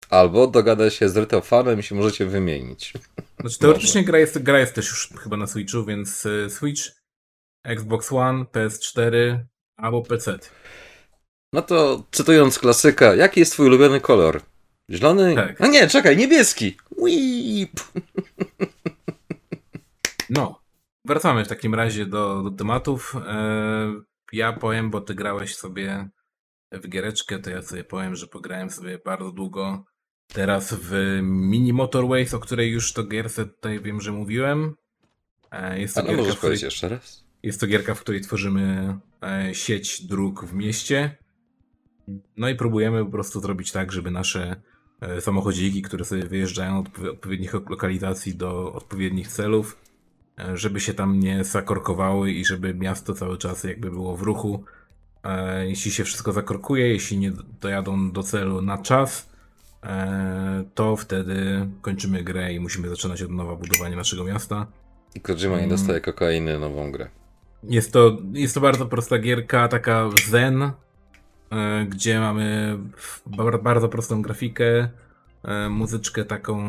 Albo dogada się z Rytofanem i się możecie wymienić. Znaczy, teoretycznie gra jest, gra jest też już chyba na Switchu, więc e, Switch, Xbox One, PS4 albo PC. No to cytując klasyka, jaki jest twój ulubiony kolor? Zielony? Tak. A nie, czekaj, niebieski. Weep. No, wracamy w takim razie do, do tematów. E, ja powiem, bo ty grałeś sobie w giereczkę, to ja sobie powiem, że pograłem sobie bardzo długo Teraz w Mini Motorways, o której już to gierce tutaj wiem, że mówiłem. E, jest to Ale możesz powiedzieć jeszcze raz? Jest to gierka, w której tworzymy e, sieć dróg w mieście. No i próbujemy po prostu zrobić tak, żeby nasze e, samochodziki, które sobie wyjeżdżają od odpowiednich lokalizacji do odpowiednich celów, żeby się tam nie zakorkowały i żeby miasto cały czas jakby było w ruchu. Jeśli się wszystko zakorkuje, jeśli nie dojadą do celu na czas, to wtedy kończymy grę i musimy zaczynać od nowa budowanie naszego miasta. I Kojima nie mm. dostaje kokainy nową grę. Jest to, jest to bardzo prosta gierka, taka zen, e, gdzie mamy bardzo prostą grafikę, e, muzyczkę taką,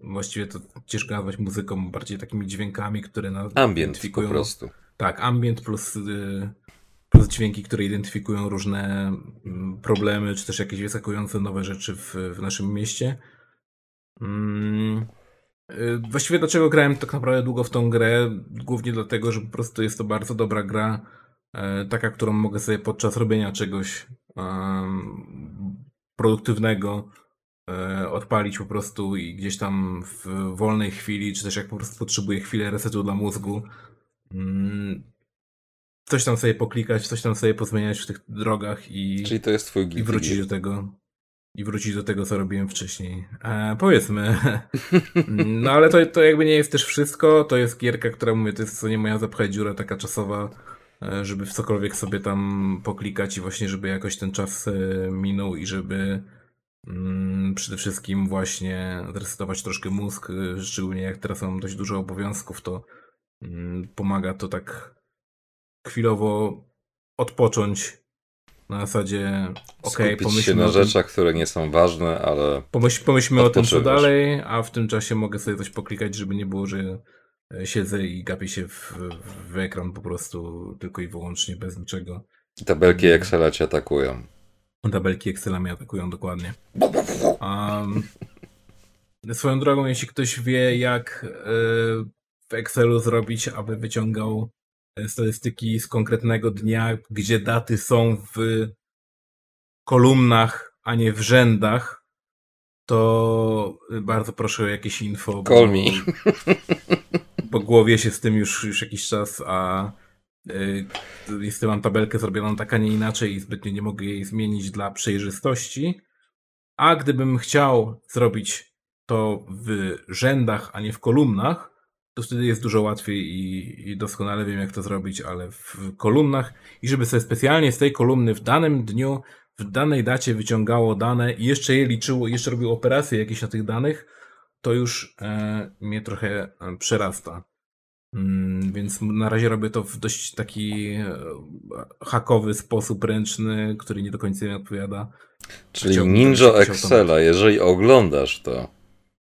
właściwie to ciężko nazwać muzyką, bardziej takimi dźwiękami, które nas Ambient po prostu. Tak, ambient plus y, plus dźwięki, które identyfikują różne mm, problemy, czy też jakieś wyskakujące nowe rzeczy w, w naszym mieście. Mm. Y, właściwie dlaczego grałem tak naprawdę długo w tą grę? Głównie dlatego, że po prostu jest to bardzo dobra gra, e, taka, którą mogę sobie podczas robienia czegoś produktywnego e, odpalić po prostu i gdzieś tam w wolnej chwili, czy też jak po prostu potrzebuję chwilę resetu dla mózgu, mm, coś tam sobie poklikać, coś tam sobie pozmieniać w tych drogach i, Czyli to jest twój i wrócić do tego. I wrócić do tego, co robiłem wcześniej. E, powiedzmy. No ale to, to jakby nie jest też wszystko. To jest gierka, która mówię, to jest co nie moja zapchać dziura taka czasowa, e, żeby w cokolwiek sobie tam poklikać i właśnie, żeby jakoś ten czas e, minął i żeby mm, przede wszystkim właśnie zresetować troszkę mózg, e, szczególnie jak teraz mam dość dużo obowiązków, to mm, pomaga to tak chwilowo odpocząć na zasadzie okej, okay, pomyślmy się na rzeczach, które nie są ważne, ale pomyśl, pomyślmy o tym, co dalej, a w tym czasie mogę sobie coś poklikać, żeby nie było, że e, siedzę i gapię się w, w ekran po prostu tylko i wyłącznie bez niczego. Tabelki Excela cię atakują. Tabelki Excela mnie atakują dokładnie. Um, swoją drogą, jeśli ktoś wie, jak e, w Excelu zrobić, aby wyciągał statystyki z konkretnego dnia, gdzie daty są w kolumnach, a nie w rzędach, to bardzo proszę o jakieś info. Call me. Bo głowie się z tym już, już jakiś czas, a y, jestem mam tabelkę zrobioną tak, a nie inaczej i zbytnio nie mogę jej zmienić dla przejrzystości. A gdybym chciał zrobić to w rzędach, a nie w kolumnach, to wtedy jest dużo łatwiej i, i, doskonale wiem, jak to zrobić, ale w kolumnach i żeby sobie specjalnie z tej kolumny w danym dniu, w danej dacie wyciągało dane i jeszcze je liczyło, jeszcze robiło operacje jakieś na tych danych, to już e, mnie trochę e, przerasta. Mm, więc na razie robię to w dość taki e, hakowy sposób ręczny, który nie do końca mi odpowiada. Czyli Chciałbym Ninja Excela, jeżeli oglądasz to,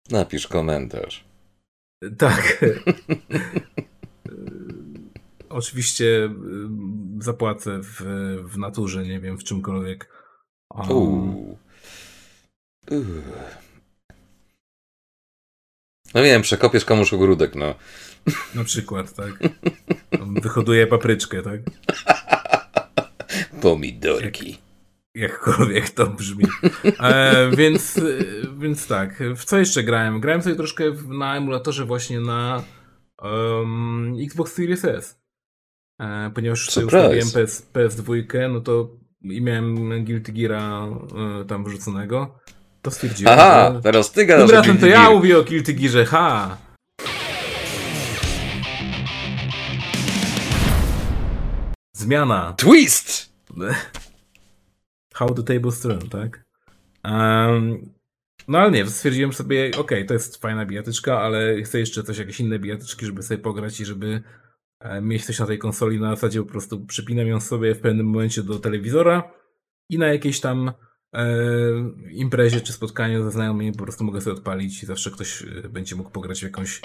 napisz komentarz. Tak. Oczywiście y, zapłacę w, w naturze, nie wiem, w czymkolwiek. Um... No wiem, przekopiesz komuś ogródek, no. Na przykład, tak. Wyhoduje papryczkę, tak? Pomidorki jakkolwiek to brzmi. E, więc, więc tak, w co jeszcze grałem? Grałem sobie troszkę na emulatorze właśnie na um, Xbox Series S. E, ponieważ sobie ustawiłem PS, PS2, no to i miałem Guilty Geara e, tam wrzuconego, to stwierdziłem, Aha, że... teraz ty gadasz Tym razem to ja mówię o Guilty Gearze, ha! Zmiana. Twist! How the Tables Turn, tak? Um, no ale nie, stwierdziłem sobie, okay, to jest fajna bijatyczka, ale chcę jeszcze coś, jakieś inne bijatyczki, żeby sobie pograć i żeby mieć coś na tej konsoli. Na zasadzie po prostu przypinam ją sobie w pewnym momencie do telewizora i na jakiejś tam e, imprezie czy spotkaniu ze znajomymi po prostu mogę sobie odpalić i zawsze ktoś e, będzie mógł pograć w jakąś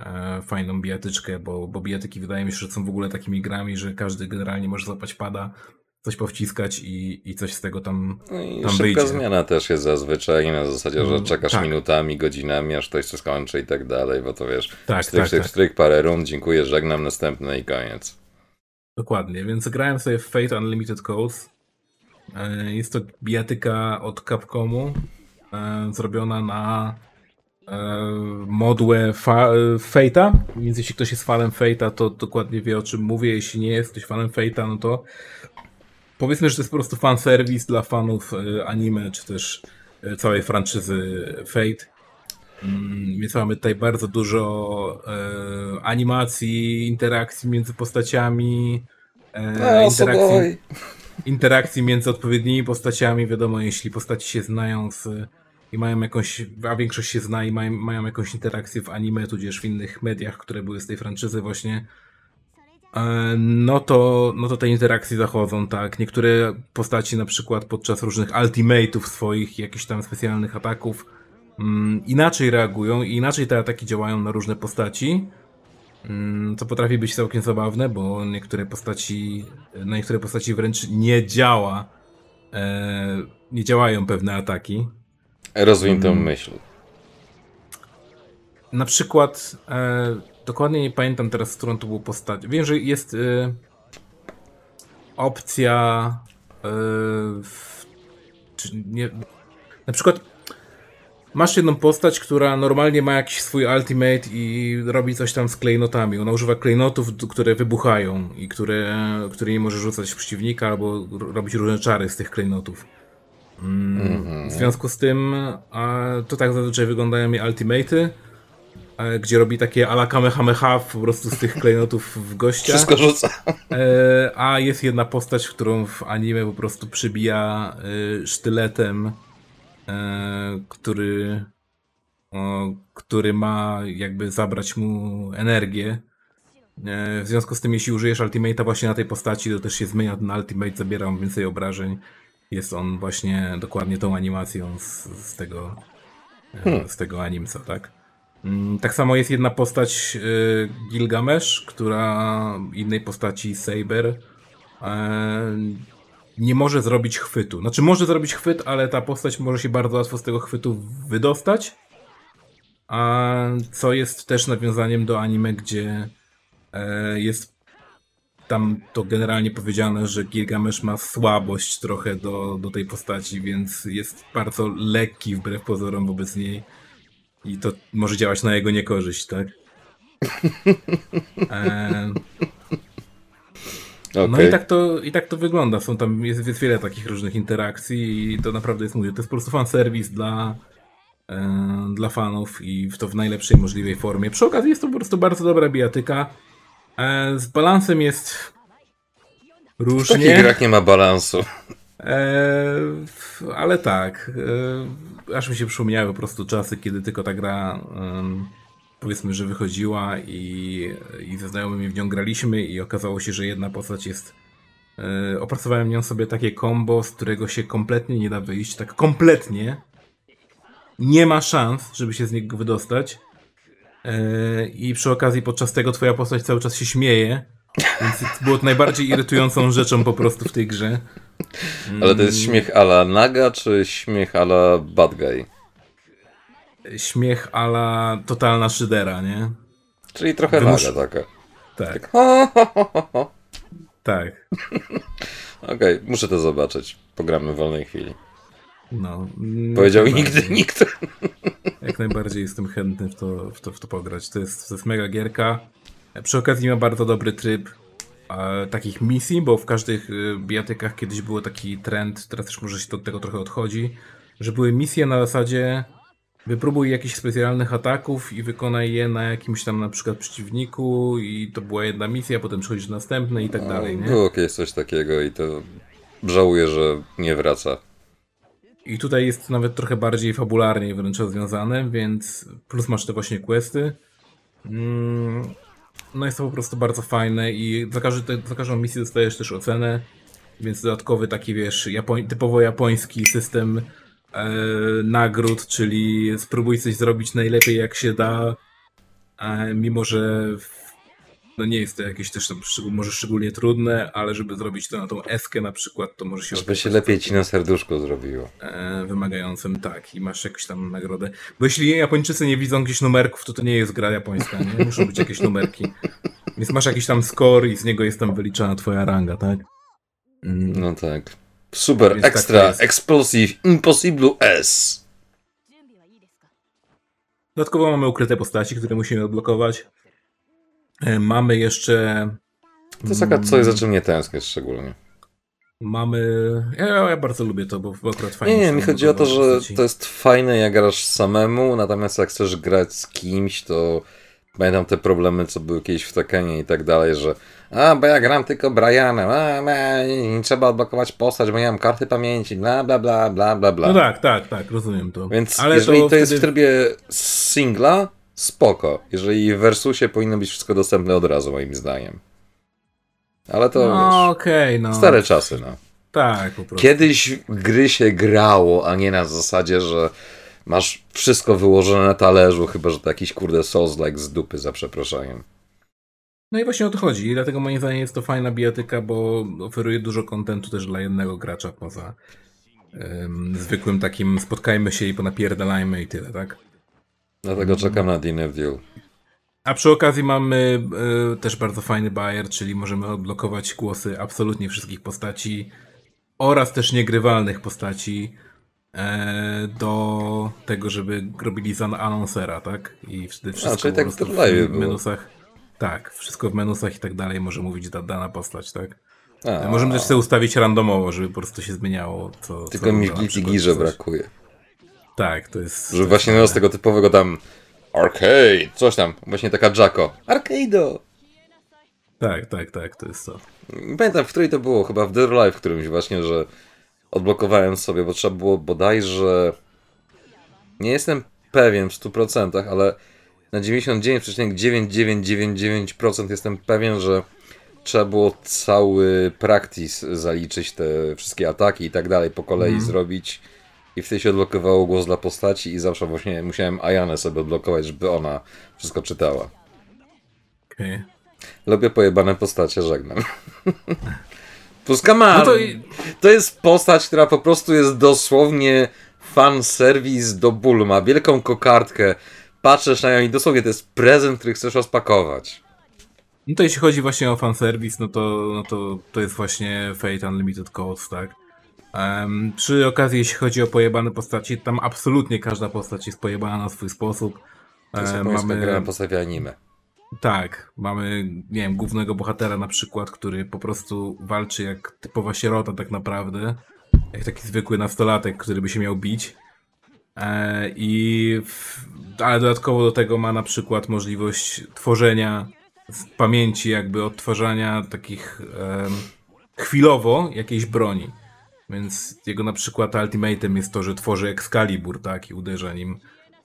e, fajną bijatyczkę, bo, bo bijatyki wydaje mi się, że są w ogóle takimi grami, że każdy generalnie może złapać pada coś powciskać i, i coś z tego tam, no i tam szybka wyjdzie. zmiana też jest zazwyczaj na zasadzie, że mm, czekasz tak. minutami, godzinami, aż ktoś się skończy i tak dalej, bo to wiesz, tak, stryk, tak, stryk, tak. stryk, parę rund, dziękuję, żegnam, następny i koniec. Dokładnie, więc grałem sobie w Fate Unlimited Codes. E, jest to bijatyka od Capcomu, e, zrobiona na e, modłę Fate'a, więc jeśli ktoś jest fanem Fate'a, to dokładnie wie o czym mówię. Jeśli nie jest ktoś fanem Fate'a, no to powiedzmy, że to jest po prostu fanserwis dla fanów e, anime, czy też e, całej franczyzy Fate. Mm, więc mamy tutaj bardzo dużo e, animacji, interakcji między postaciami, e, interakcji, interakcji między odpowiednimi postaciami. Wiadomo, jeśli postaci się znają z, i mają jakąś, a większość się zna i mają, mają jakąś interakcję w anime, tudzież w innych mediach, które były z tej franczyzy właśnie, no to, no to te interakcje zachodzą, tak. Niektóre postaci na przykład podczas różnych ultimate'ów swoich, jakichś tam specjalnych ataków mm, inaczej reagują i inaczej te ataki działają na różne postaci, mm, co potrafi być całkiem zabawne, bo niektóre postaci, na niektóre postaci wręcz nie działa, e, nie działają pewne ataki. Rozwiń tę mm. myśl. Na przykład e, Dokładnie nie pamiętam teraz, którą to był postać. Wiem, że jest y, opcja y, w, czy nie, na przykład masz jedną postać, która normalnie ma jakiś swój ultimate i robi coś tam z klejnotami. Ona używa klejnotów, które wybuchają i które, które nie może rzucać w przeciwnika albo robić różne czary z tych klejnotów. Mm, W związku z tym a, to tak zazwyczaj wyglądają mi ultimaty, gdzie robi takie ala kamehameha po prostu z tych klejnotów w gościa. Wszystko rzuca. E, a jest jedna postać, którą w anime po prostu przybija e, sztyletem, e, który, który ma jakby zabrać mu energię. E, w związku z tym, jeśli użyjesz ultimate'a właśnie na tej postaci, to też się zmienia ten ultimate, zabiera mu więcej obrażeń. Jest on właśnie dokładnie tą animacją z, z tego e, z tego animca, tak? Mm, Tak samo jest jedna postać y, Gilgamesz, która innej postaci Saber e, nie może zrobić chwytu. Znaczy może zrobić chwyt, ale ta postać może się bardzo łatwo z tego chwytu wydostać. A co jest też nawiązaniem do anime, gdzie e, jest tam to generalnie powiedziane, że Gilgamesz ma słabość trochę do, do tej postaci, więc jest bardzo lekki wbrew pozorom wobec niej. I to może działać na jego niekorzyść, tak? Okej. No i tak, to, i tak to wygląda. Są tam, jest, jest wiele takich różnych interakcji i to naprawdę jest, mówię, to jest po prostu fanserwis dla, e, dla fanów i w to w najlepszej możliwej formie. Przy okazji jest to po prostu bardzo dobra bijatyka. E, z balansem jest W takich różnie. grach nie ma balansu. E, ale tak, e, aż mi się przypomniały po prostu czasy, kiedy tylko ta gra em, powiedzmy, że wychodziła i, i ze znajomymi w nią graliśmy i okazało się, że jedna postać jest e, opracowałem nią sobie takie combo, z którego się kompletnie nie da wyjść, tak kompletnie. Nie ma szans, żeby się z niego wydostać. E, i przy okazji podczas tego twoja postać cały czas się śmieje, więc było to najbardziej irytującą rzeczą po prostu w tej grze. Ale to jest śmiech ala Naga, czy śmiech ala Bad Guy? śmiech ala totalna szydera, nie? Czyli trochę Wymusz- Naga taka. Tak, ho. tak. Okej, muszę to zobaczyć. Pogramy w wolnej chwili. No. mm, Powiedział nigdy nikt. Jak najbardziej jestem chętny w to, w to, w to pograć. To jest, to jest mega gierka. Przy okazji ma bardzo dobry tryb e, takich misji, bo w każdych e, bijatykach kiedyś był taki trend, teraz też może się to od tego trochę odchodzi, że były misje na zasadzie wypróbuj jakichś specjalnych ataków i wykonaj je na jakimś tam na przykład przeciwniku i to była jedna misja, potem przechodzisz do następnej i tak dalej, nie? Było kiedyś coś takiego i to żałuję, że nie wraca. I tutaj jest nawet trochę bardziej fabularnie wręcz rozwiązane, więc plus masz te właśnie questy. Mm, No jest to po prostu bardzo fajne i za, każdy, za każdą misję dostajesz też ocenę, więc dodatkowy taki wiesz, typowo japoński system e, nagród, czyli spróbuj coś zrobić najlepiej jak się da, e, mimo że w, no nie jest to jakieś też tam może szczególnie trudne, ale żeby zrobić to na tą eskę na przykład, to może się Żeby się lepiej ci na serduszko zrobiło. e, wymagającym, tak, i masz jakąś tam nagrodę. Bo jeśli Japończycy nie widzą gdzieś numerków, to to nie jest gra japońska, nie? Muszą być jakieś numerki. Więc masz jakiś tam score i z niego jest tam wyliczana twoja ranga, tak? Mm. No tak. Super, Więc tak extra, jest. explosive, impossible S. Dodatkowo mamy ukryte postaci, które musimy odblokować. E, Mamy jeszcze... To jest taka coś, za czym nie tęsknię szczególnie. Mamy... Ja, ja bardzo lubię to, bo akurat fajnie Nie, nie, mi chodzi o to, że postaci. to jest fajne jak grasz samemu, natomiast jak chcesz grać z kimś, to pamiętam te problemy, co były kiedyś w Tekenie i tak dalej, że a, bo ja gram tylko Brianem, a, a, nie trzeba odblokować postać, bo nie mam karty pamięci, bla, bla, bla, bla, bla, bla. No tak, tak, tak, rozumiem to. Więc Ale jeżeli to, jest w trybie singla, spoko. Jeżeli w versusie powinno być wszystko dostępne od razu, moim zdaniem. Ale to No wiesz, okej, no. stare czasy, no. Tak, po prostu. Kiedyś gry się grało, a nie na zasadzie, że masz wszystko wyłożone na talerzu, chyba że to jakiś kurde Souls-like z dupy, za przeproszeniem. No i właśnie o to chodzi. I dlatego moim zdaniem jest to fajna bijatyka, bo oferuje dużo kontentu też dla jednego gracza poza zwykłym takim spotkajmy się i ponapierdalajmy i tyle, tak? Dlatego czekam na Dinner Deal. A przy okazji mamy e, też bardzo fajny bajer, czyli możemy odblokować głosy absolutnie wszystkich postaci oraz też niegrywalnych postaci. e, do tego, żeby robili za anonsera, tak? I wtedy wszystko A, czyli tak w menusach. Tak, wszystko w menusach i tak dalej może mówić da, dana postać, tak? A, Możemy też sobie ustawić randomowo, żeby po prostu się zmieniało. Co, Tylko mi w brakuje. Tak, to jest... Że właśnie no, z tego typowego tam arcade, coś tam, właśnie taka Jacko. Arcade'o! Tak, tak, tak, to jest to. Pamiętam, w której to było, chyba w Dead Life którymś właśnie, że odblokowałem sobie, bo trzeba było bodajże... Nie jestem pewien w 100%, ale na 99,9999% jestem pewien, że trzeba było cały practice zaliczyć, te wszystkie ataki i tak dalej po kolei mm. zrobić. I wtedy się odblokowało głos dla postaci i zawsze właśnie musiałem Ajanę sobie odblokować, żeby ona wszystko czytała. Okej. Okay. Lubię pojebane postacie, żegnam. Puskama no to... to jest postać, która po prostu jest dosłownie fan serwis do bólu. Ma wielką kokardkę, patrzysz na nią i dosłownie to jest prezent, który chcesz rozpakować. No to jeśli chodzi właśnie o fanserwis, no to, no to to jest właśnie Fate Unlimited Codes, tak? Um, przy okazji, jeśli chodzi o pojebane postaci, tam absolutnie każda postać jest pojebana na swój sposób. To jest mamy gra postaci anime. Tak, mamy, nie wiem, głównego bohatera na przykład, który po prostu walczy jak typowa sierota tak naprawdę. Jak taki zwykły nastolatek, który by się miał bić. E, I w, ale dodatkowo do tego ma na przykład możliwość tworzenia z pamięci, jakby odtwarzania takich e, chwilowo jakiejś broni. Więc jego na przykład ultimatem jest to, że tworzy Excalibur, tak, i uderza nim.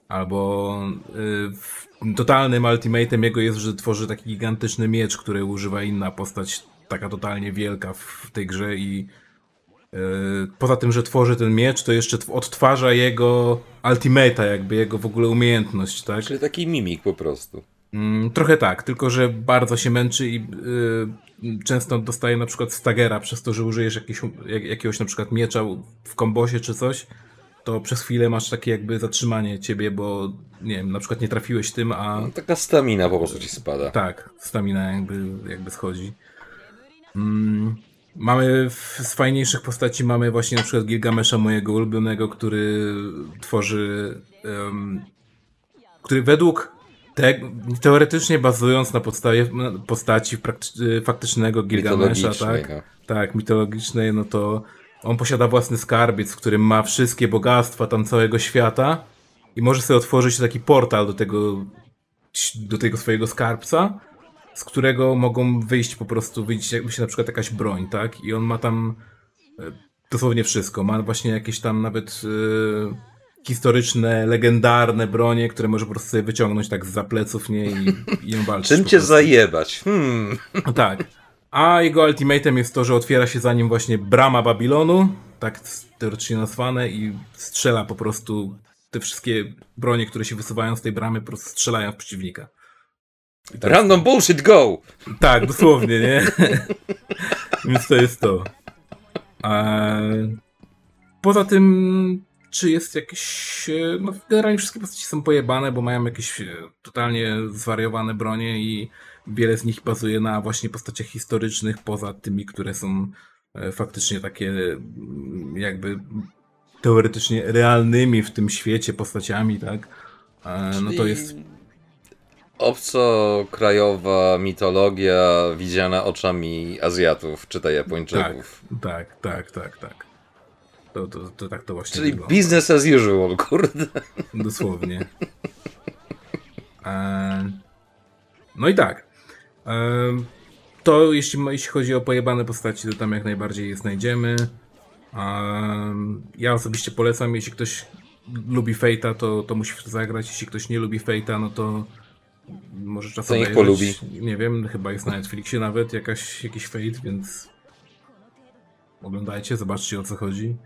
Albo y, totalnym ultimatem jego jest, że tworzy taki gigantyczny miecz, który używa inna postać, taka totalnie wielka w tej grze i y, poza tym, że tworzy ten miecz, to jeszcze odtwarza jego ultimata, jakby jego w ogóle umiejętność, tak? Czyli taki mimik po prostu. Mm, trochę tak, tylko że bardzo się męczy i y, często dostaje na przykład stagera przez to, że użyjesz jakiś, jak, jakiegoś na przykład miecza w kombosie czy coś, to przez chwilę masz takie jakby zatrzymanie ciebie, bo nie wiem, na przykład nie trafiłeś tym, a... No, taka stamina po prostu ci spada. Tak, stamina jakby, jakby schodzi. Mm, mamy w, z fajniejszych postaci mamy właśnie na przykład Gilgamesha mojego ulubionego, który tworzy um, który według te, teoretycznie bazując na podstawie postaci faktycznego Gilgamesha, tak? Tak, mitologicznej, no to on posiada własny skarbiec, w którym ma wszystkie bogactwa tam całego świata i może sobie otworzyć taki portal do tego, do tego swojego skarbca, z którego mogą wyjść po prostu, wyjść jakby się na przykład jakaś broń, tak? I on ma tam e, dosłownie wszystko. Ma właśnie jakieś tam nawet yy, historyczne, legendarne bronie, które może po prostu sobie wyciągnąć tak z zapleców, nie? I, i ją walczyć. Czym cię zajebać? Hmm. Tak. A jego ultimatem jest to, że otwiera się za nim właśnie brama Babilonu, tak teoretycznie nazwane, i strzela po prostu te wszystkie bronie, które się wysuwają z tej bramy, po prostu strzelają w przeciwnika. Random bullshit go! Tak, dosłownie, nie? Więc to jest to. Poza tym, czy jest jakieś. No, generalnie wszystkie postaci są pojebane, bo mają jakieś e, totalnie zwariowane bronie i wiele z nich bazuje na właśnie postaciach historycznych, poza tymi, które są e, faktycznie takie mm, jakby teoretycznie realnymi w tym świecie postaciami, tak? E, no to jest obcokrajowa mitologia widziana oczami Azjatów, czytaj Japończyków. Tak, tak, tak, tak, tak. To, to, to tak to właśnie Czyli wygląda. business as usual, kurde. Dosłownie. E... No i tak. To jeśli, jeśli chodzi o pojebane postaci, to tam jak najbardziej je znajdziemy. Ja osobiście polecam, jeśli ktoś lubi Fate'a, to, to musi w to zagrać. Jeśli ktoś nie lubi Fate'a, no to może czasem. niech polubi. Nie wiem, chyba jest na Netflixie nawet jakaś, jakiś Fate, więc oglądajcie, zobaczcie o co chodzi.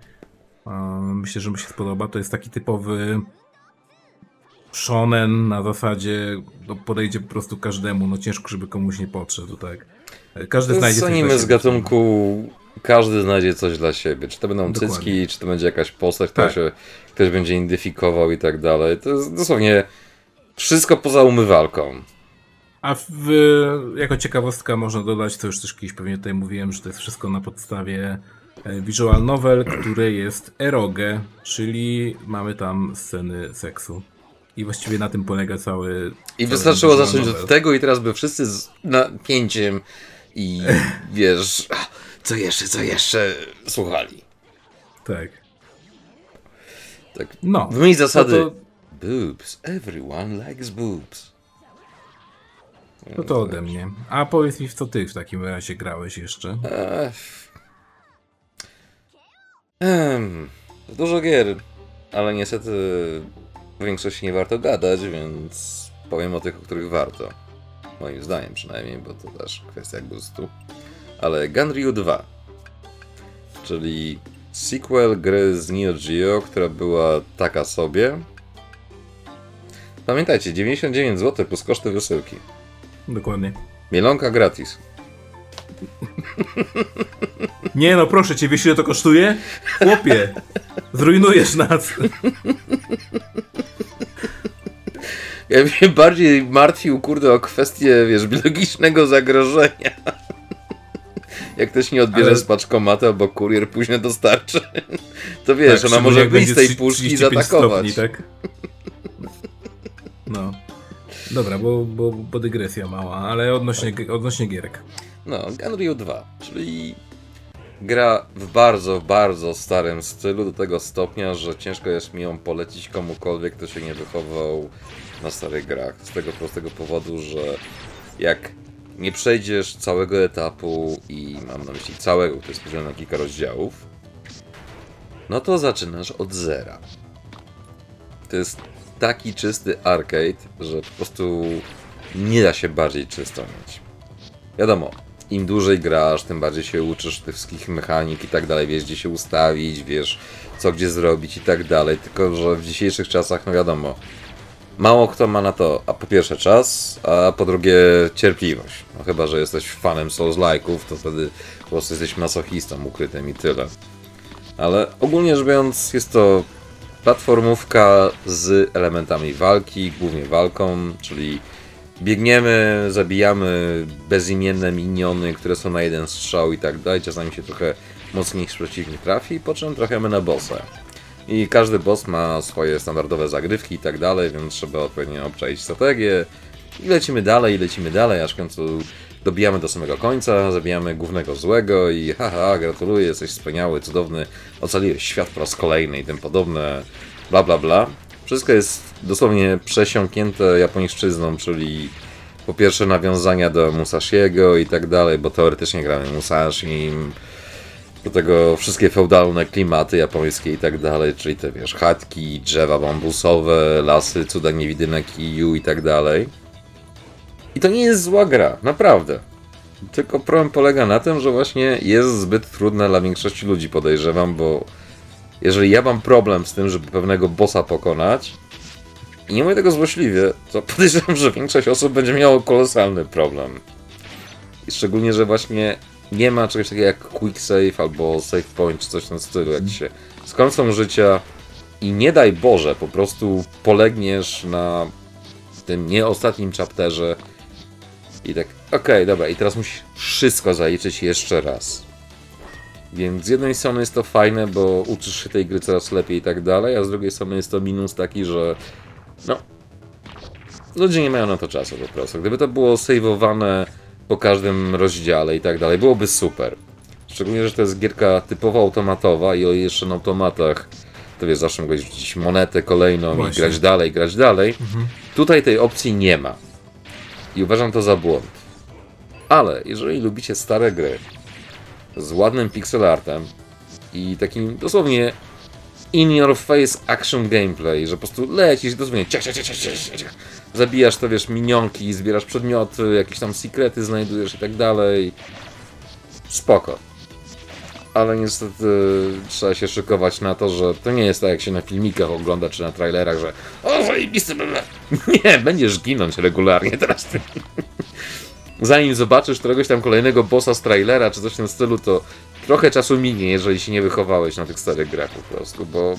Myślę, że mu się spodoba. To jest taki typowy shonen na zasadzie no, podejdzie po prostu każdemu, no ciężko, żeby komuś nie podszedł, tak. Każdy znajdzie coś anime z gatunku każdy znajdzie coś dla siebie. Czy to będą Dokładnie. cycki, czy to będzie jakaś postać, która tak. się ktoś będzie identyfikował i tak dalej. To jest dosłownie wszystko poza umywalką. A w, jako ciekawostka można dodać, to już też kiedyś pewnie tutaj mówiłem, że to jest wszystko na podstawie e, visual novel, które jest eroge, czyli mamy tam sceny seksu. I właściwie na tym polega cały. I wystarczyło zacząć novel. od tego, i teraz by wszyscy z napięciem i wiesz, co jeszcze, co jeszcze słuchali. Tak. Tak. No. W zasady. No to... Boobs. Everyone likes boobs. No to ode mnie. A powiedz mi, w co ty w takim razie grałeś jeszcze? Ehm, dużo gier, ale niestety w większości nie warto gadać, więc powiem o tych, o których warto. Moim zdaniem przynajmniej, bo to też kwestia gustu. Ale Gunryu 2, czyli sequel gry z Neo Geo, która była taka sobie. Pamiętajcie, 99 zł plus koszty wysyłki. Dokładnie. Mielonka gratis. Nie no, proszę cię, wiesz ile to kosztuje? Chłopie, zrujnujesz nas. Ja bym się bardziej martwił, kurde, o kwestię, wiesz, biologicznego zagrożenia. Jak ktoś nie odbierze Ale... z paczkomatu, albo kurier później dostarczy, to wiesz, tak, ona może wyjść z tej puszki i zaatakować. Stopni, tak? No. Dobra, bo, bo, bo dygresja mała, ale odnośnie, odnośnie gierek. No, Gunryu 2, czyli gra w bardzo, bardzo starym stylu, do tego stopnia, że ciężko jest mi ją polecić komukolwiek, kto się nie wychował na starych grach. Z tego prostego powodu, że jak nie przejdziesz całego etapu i mam na myśli całego, który jest podzielony na kilka rozdziałów, no to zaczynasz od zera. To jest taki czysty arcade, że po prostu nie da się bardziej czysto mieć. Wiadomo, im dłużej grasz, tym bardziej się uczysz tych wszystkich mechanik i tak dalej, wiesz gdzie się ustawić, wiesz co gdzie zrobić i tak dalej, tylko że w dzisiejszych czasach, no wiadomo, mało kto ma na to, a po pierwsze czas, a po drugie cierpliwość. No chyba, że jesteś fanem Souls-like'ów, to wtedy po prostu jesteś masochistą ukrytym i tyle. Ale ogólnie rzecz biorąc jest to platformówka z elementami walki, głównie walką, czyli biegniemy, zabijamy bezimienne miniony, które są na jeden strzał i tak dalej, czasami się trochę mocniejszy przeciwnik trafi, po czym trafiamy na bossa. I każdy boss ma swoje standardowe zagrywki i tak dalej, więc trzeba odpowiednio obczaić strategię. I lecimy dalej, i lecimy dalej, aż w końcu dobijamy do samego końca, zabijamy głównego złego i haha, gratuluję, jesteś wspaniały, cudowny, ocaliłeś świat po raz kolejny i tym podobne, bla bla bla. Wszystko jest dosłownie przesiąknięte japońszczyzną, czyli po pierwsze nawiązania do Musashiego i tak dalej, bo teoretycznie gramy Musashi, do tego wszystkie feudalne klimaty japońskie i tak dalej, czyli te wiesz, chatki, drzewa bambusowe, lasy, cuda niewidynek kiju i tak dalej. I to nie jest zła gra, naprawdę. Tylko problem polega na tym, że właśnie jest zbyt trudna dla większości ludzi, podejrzewam, bo jeżeli ja mam problem z tym, żeby pewnego bossa pokonać, i nie mówię tego złośliwie, to podejrzewam, że większość osób będzie miało kolosalny problem. I szczególnie, że właśnie nie ma czegoś takiego jak quick save albo save point czy coś w tym stylu, jak się skończą życia i nie daj Boże, po prostu polegniesz na tym nie ostatnim chapterze i tak, okej, okay, dobra, i teraz musisz wszystko zaliczyć jeszcze raz. Więc z jednej strony jest to fajne, bo uczysz się tej gry coraz lepiej i tak dalej, a z drugiej strony jest to minus taki, że no, ludzie nie mają na to czasu po prostu. Gdyby to było saveowane po każdym rozdziale i tak dalej. Byłoby super. Szczególnie, że to jest gierka typowo automatowa i o jeszcze na automatach to wiesz, zawsze mogłeś wrzucić monetę kolejną Właśnie. i grać dalej, grać dalej. Mhm. Tutaj tej opcji nie ma. I uważam to za błąd. Ale jeżeli lubicie stare gry z ładnym pixel artem i takim dosłownie in your face action gameplay, że po prostu lecisz dosłownie ciach, ciach, ciach, ciach, ciach, zabijasz to, wiesz, minionki, zbierasz przedmioty, jakieś tam sekrety znajdujesz i tak dalej. Spoko. Ale niestety trzeba się szykować na to, że to nie jest tak, jak się na filmikach ogląda, czy na trailerach, że o, zajebisty, Nie, będziesz ginąć regularnie teraz. Zanim zobaczysz któregoś tam kolejnego bossa z trailera, czy coś w tym stylu, to trochę czasu minie, jeżeli się nie wychowałeś na tych starych grach po prostu, bo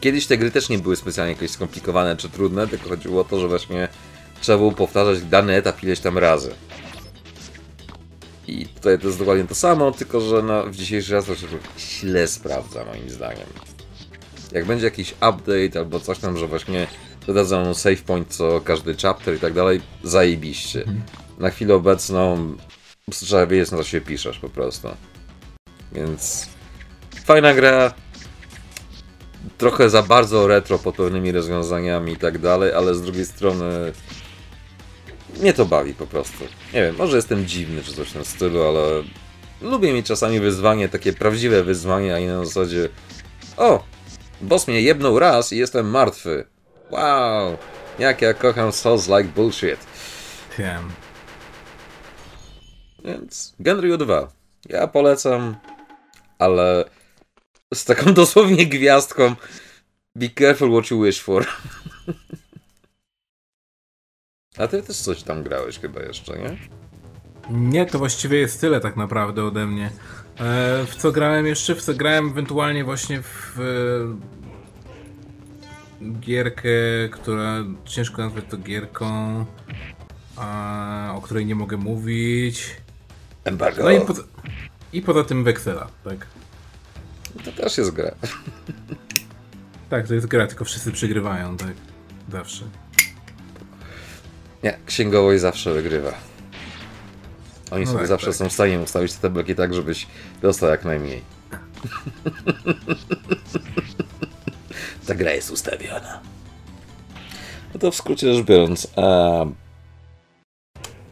Kiedyś te gry też nie były specjalnie jakieś skomplikowane czy trudne, tylko chodziło o to, że właśnie trzeba było powtarzać dany etap ileś tam razy. I tutaj to jest dokładnie to samo, tylko że no, w dzisiejszy czas to się źle sprawdza moim zdaniem. Jak będzie jakiś update albo coś tam, że właśnie dodadzą save point co każdy chapter i tak dalej, zajebiście. Na chwilę obecną trzeba wiedzieć na co się piszesz po prostu. Więc fajna gra, trochę za bardzo retro pod pewnymi rozwiązaniami i tak dalej, ale z drugiej strony mnie to bawi po prostu. Nie wiem, może jestem dziwny czy coś w tym stylu, ale lubię mieć czasami wyzwanie, takie prawdziwe wyzwanie, a nie na zasadzie o, boss mnie jebnął raz i jestem martwy. Wow, jak ja kocham Souls like bullshit. Wiem. Więc Genryu 2. Ja polecam, ale z taką dosłownie gwiazdką Be careful what you wish for. A ty też coś tam grałeś chyba jeszcze, nie? Nie, to właściwie jest tyle tak naprawdę ode mnie. E, w co grałem jeszcze? W co grałem ewentualnie właśnie w e, gierkę, która ciężko nazwać to gierką, a, o której nie mogę mówić. Embargo. No i poza, i poza tym Wexela, tak. To też jest gra. Tak, to jest gra, tylko wszyscy przegrywają, tak. Zawsze. Nie, księgowość zawsze wygrywa. Oni No sobie tak, zawsze tak. są w stanie ustawić te tabelki tak, żebyś dostał jak najmniej. Ta gra jest ustawiona. No to w skrócie rzecz biorąc, a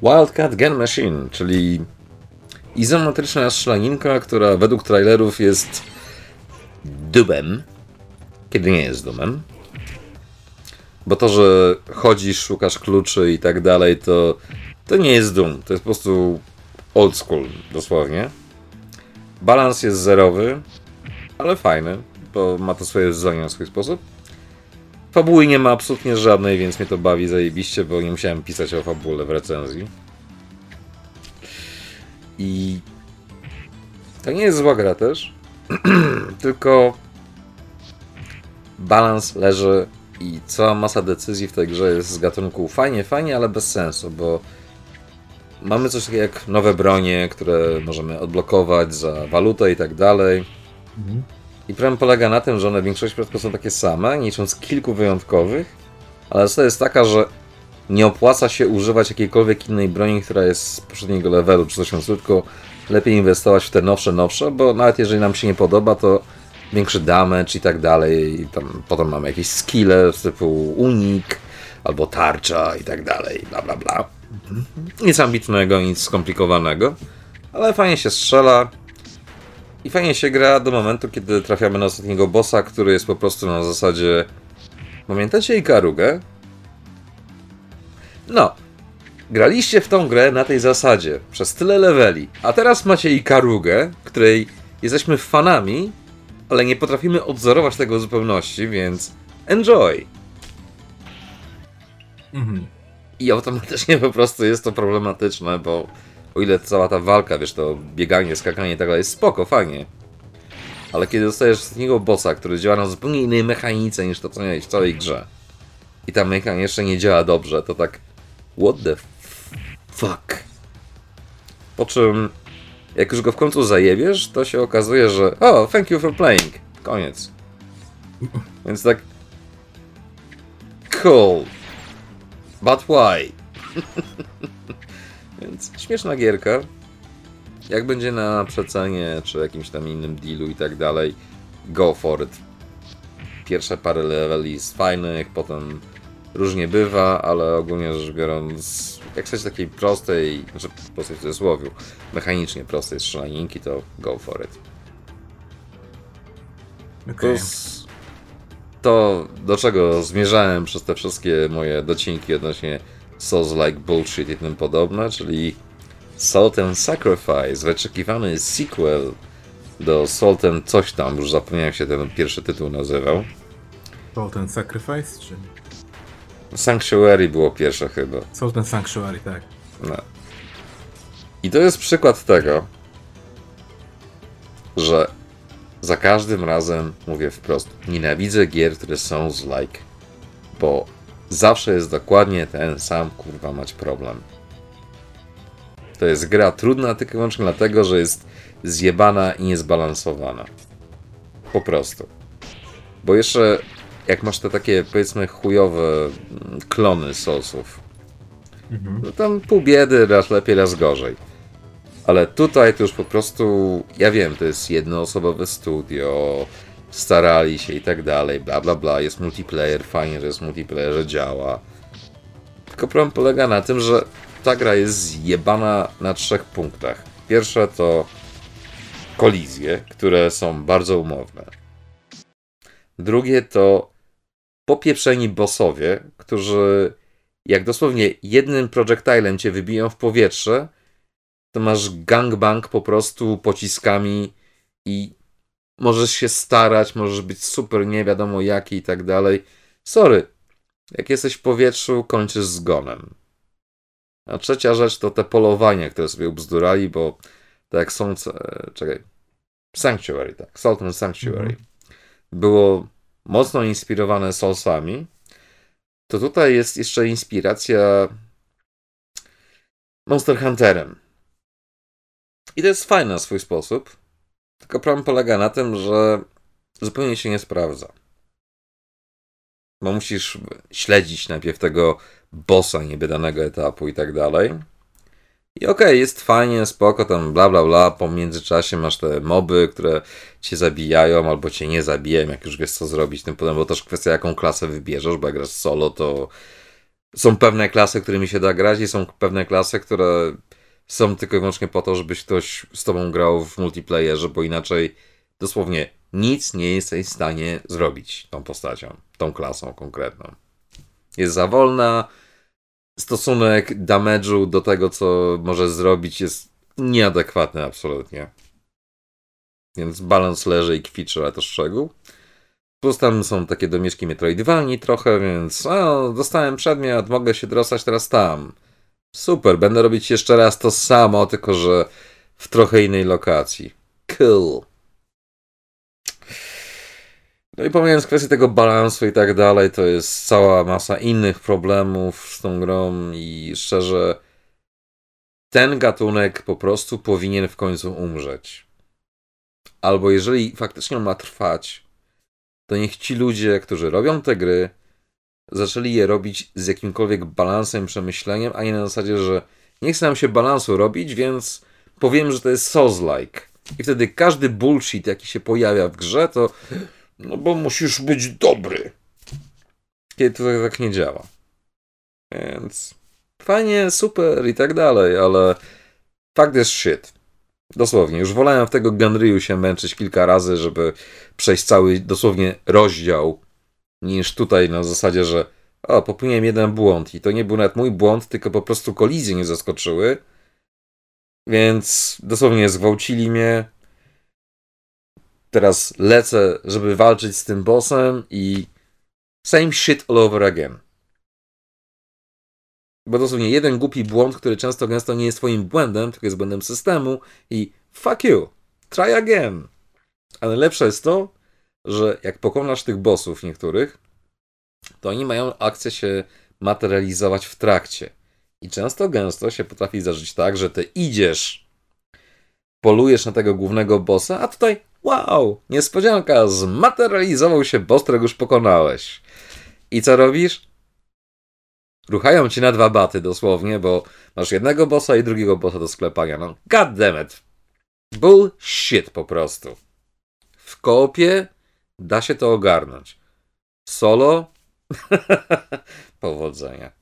Wildcat Gun Machine, czyli izometryczna strzelaninka, która według trailerów jest dubem, kiedy nie jest dumem. Bo to, że chodzisz, szukasz kluczy i tak dalej, to, to nie jest Doom. To jest po prostu old school, dosłownie. Balans jest zerowy, ale fajny, bo ma to swoje zdanie na swój sposób. Fabuły nie ma absolutnie żadnej, więc mnie to bawi zajebiście, bo nie musiałem pisać o fabule w recenzji. I to nie jest zła gra też, tylko balans leży i cała masa decyzji w tej grze jest z gatunku fajnie, fajnie, ale bez sensu, bo mamy coś takiego jak nowe bronie, które możemy odblokować za walutę i tak dalej. I problem polega na tym, że one w większości przypadków są takie same, nie licząc kilku wyjątkowych, ale to jest taka, że nie opłaca się używać jakiejkolwiek innej broni, która jest z poprzedniego levelu czy coś stylu, tylko lepiej inwestować w te nowsze, nowsze, bo nawet jeżeli nam się nie podoba, to większy damage i tak dalej. I tam potem mamy jakieś skille typu unik albo tarcza i tak dalej, bla bla bla. Nic ambitnego, nic skomplikowanego, ale fajnie się strzela i fajnie się gra do momentu, kiedy trafiamy na ostatniego bossa, który jest po prostu na zasadzie Pamiętacie Ikarugę? No, graliście w tą grę na tej zasadzie przez tyle leveli, a teraz macie Ikarugę, której jesteśmy fanami, ale nie potrafimy odzorować tego w zupełności, więc enjoy! Mhm. I automatycznie po prostu jest to problematyczne, bo o ile cała ta walka, wiesz, to bieganie, skakanie i tak dalej jest spoko, fajnie. Ale kiedy dostajesz ostatniego bossa, który działa na zupełnie innej mechanice niż to, co miałeś w całej grze i ta mechanika jeszcze nie działa dobrze, to tak what the fuck. Po czym jak już go w końcu zajebiesz, to się okazuje, że o, thank you for playing. Koniec. Więc tak cool. But why? Więc śmieszna gierka. Jak będzie na przecenie, czy jakimś tam innym dealu i tak dalej, go for it. Pierwsze parę leveli jest fajnych, potem różnie bywa, ale ogólnie rzecz biorąc, jak chcecie takiej prostej, znaczy prostej w cudzysłowie, mechanicznie prostej strzelaninki, to go for it. Okej. Plus to, do czego zmierzałem przez te wszystkie moje docinki odnośnie Souls Like Bullshit i tym podobne, czyli Salt and Sacrifice, wyczekiwany sequel do Salt and coś tam, już zapomniałem się ten pierwszy tytuł nazywał. Salt and Sacrifice, czy... Sanctuary było pierwsze chyba. Salt and Sanctuary, tak. No. I to jest przykład tego, że za każdym razem mówię wprost, nienawidzę gier, które są z like, bo zawsze jest dokładnie ten sam kurwa mać problem. To jest gra trudna tylko i wyłącznie dlatego, że jest zjebana i niezbalansowana. Po prostu. Bo jeszcze jak masz te takie powiedzmy chujowe mm, klony sosów, mhm. no tam pół biedy, raz lepiej, raz gorzej. Ale tutaj to już po prostu, ja wiem, to jest jednoosobowe studio, starali się i tak dalej, bla bla bla, jest multiplayer, fajnie, że jest multiplayer, że działa. Tylko problem polega na tym, że ta gra jest zjebana na trzech punktach. Pierwsze to kolizje, które są bardzo umowne. Drugie to popieprzeni bossowie, którzy jak dosłownie jednym projectilem cię wybiją w powietrze, to masz gangbang po prostu pociskami i możesz się starać, możesz być super nie wiadomo jaki i tak dalej. Sorry, jak jesteś w powietrzu, kończysz zgonem. A trzecia rzecz to te polowania, które sobie ubzdurali, bo tak są, e, czekaj, Sanctuary, tak, Sultan Sanctuary, mhm. było mocno inspirowane Soulsami, to tutaj jest jeszcze inspiracja Monster Hunterem. I to jest fajne na swój sposób. Tylko problem polega na tym, że zupełnie się nie sprawdza. Bo musisz śledzić najpierw tego bossa niby danego etapu i tak dalej. I okej, okay, jest fajnie, spoko, tam bla bla bla, po międzyczasie masz te moby, które cię zabijają albo cię nie zabijają, jak już wiesz co zrobić, tym potem, bo też kwestia jaką klasę wybierzesz, bo jak grasz solo, to są pewne klasy, którymi się da grać i są pewne klasy, które są tylko i wyłącznie po to, żebyś ktoś z tobą grał w multiplayerze, bo inaczej dosłownie nic nie jesteś w stanie zrobić tą postacią, tą klasą konkretną. Jest za wolna, stosunek damage'u do tego, co może zrobić jest nieadekwatny absolutnie. Więc balans leży i kwiczy, ale to szczegół. Plus tam są takie domieszki Metroidvanii trochę, więc o, dostałem przedmiot, mogę się dostać teraz tam. Super, będę robić jeszcze raz to samo, tylko że w trochę innej lokacji. Cool. No i pomijając kwestię tego balansu i tak dalej, to jest cała masa innych problemów z tą grą i szczerze ten gatunek po prostu powinien w końcu umrzeć. Albo jeżeli faktycznie on ma trwać, to niech ci ludzie, którzy robią te gry, zaczęli je robić z jakimkolwiek balansem, przemyśleniem, a nie na zasadzie, że nie chce nam się balansu robić, więc powiem, że to jest Souls-like. I wtedy każdy bullshit, jaki się pojawia w grze, to no bo musisz być dobry. Kiedy to tak, tak nie działa. Więc fajnie, super i tak dalej, ale fakt jest shit. Dosłownie, już wolałem w tego Gunryu się męczyć kilka razy, żeby przejść cały dosłownie rozdział, niż tutaj na zasadzie, że o, popełniłem jeden błąd i to nie był nawet mój błąd, tylko po prostu kolizje nie zaskoczyły. Więc dosłownie zgwałcili mnie, teraz lecę, żeby walczyć z tym bossem i same shit all over again. Bo dosłownie jeden głupi błąd, który często gęsto nie jest twoim błędem, tylko jest błędem systemu i fuck you, try again. Ale lepsze jest to, że jak pokonasz tych bossów niektórych, to oni mają akcję się materializować w trakcie. I często gęsto się potrafi zdarzyć tak, że ty idziesz, polujesz na tego głównego bossa, a tutaj Wow, niespodzianka, zmaterializował się boss, którego już pokonałeś. I co robisz? Ruchają ci na dwa baty dosłownie, bo masz jednego bossa i drugiego bossa do sklepania. No, god damn it. Bullshit po prostu. W koopie da się to ogarnąć. Solo? Powodzenia.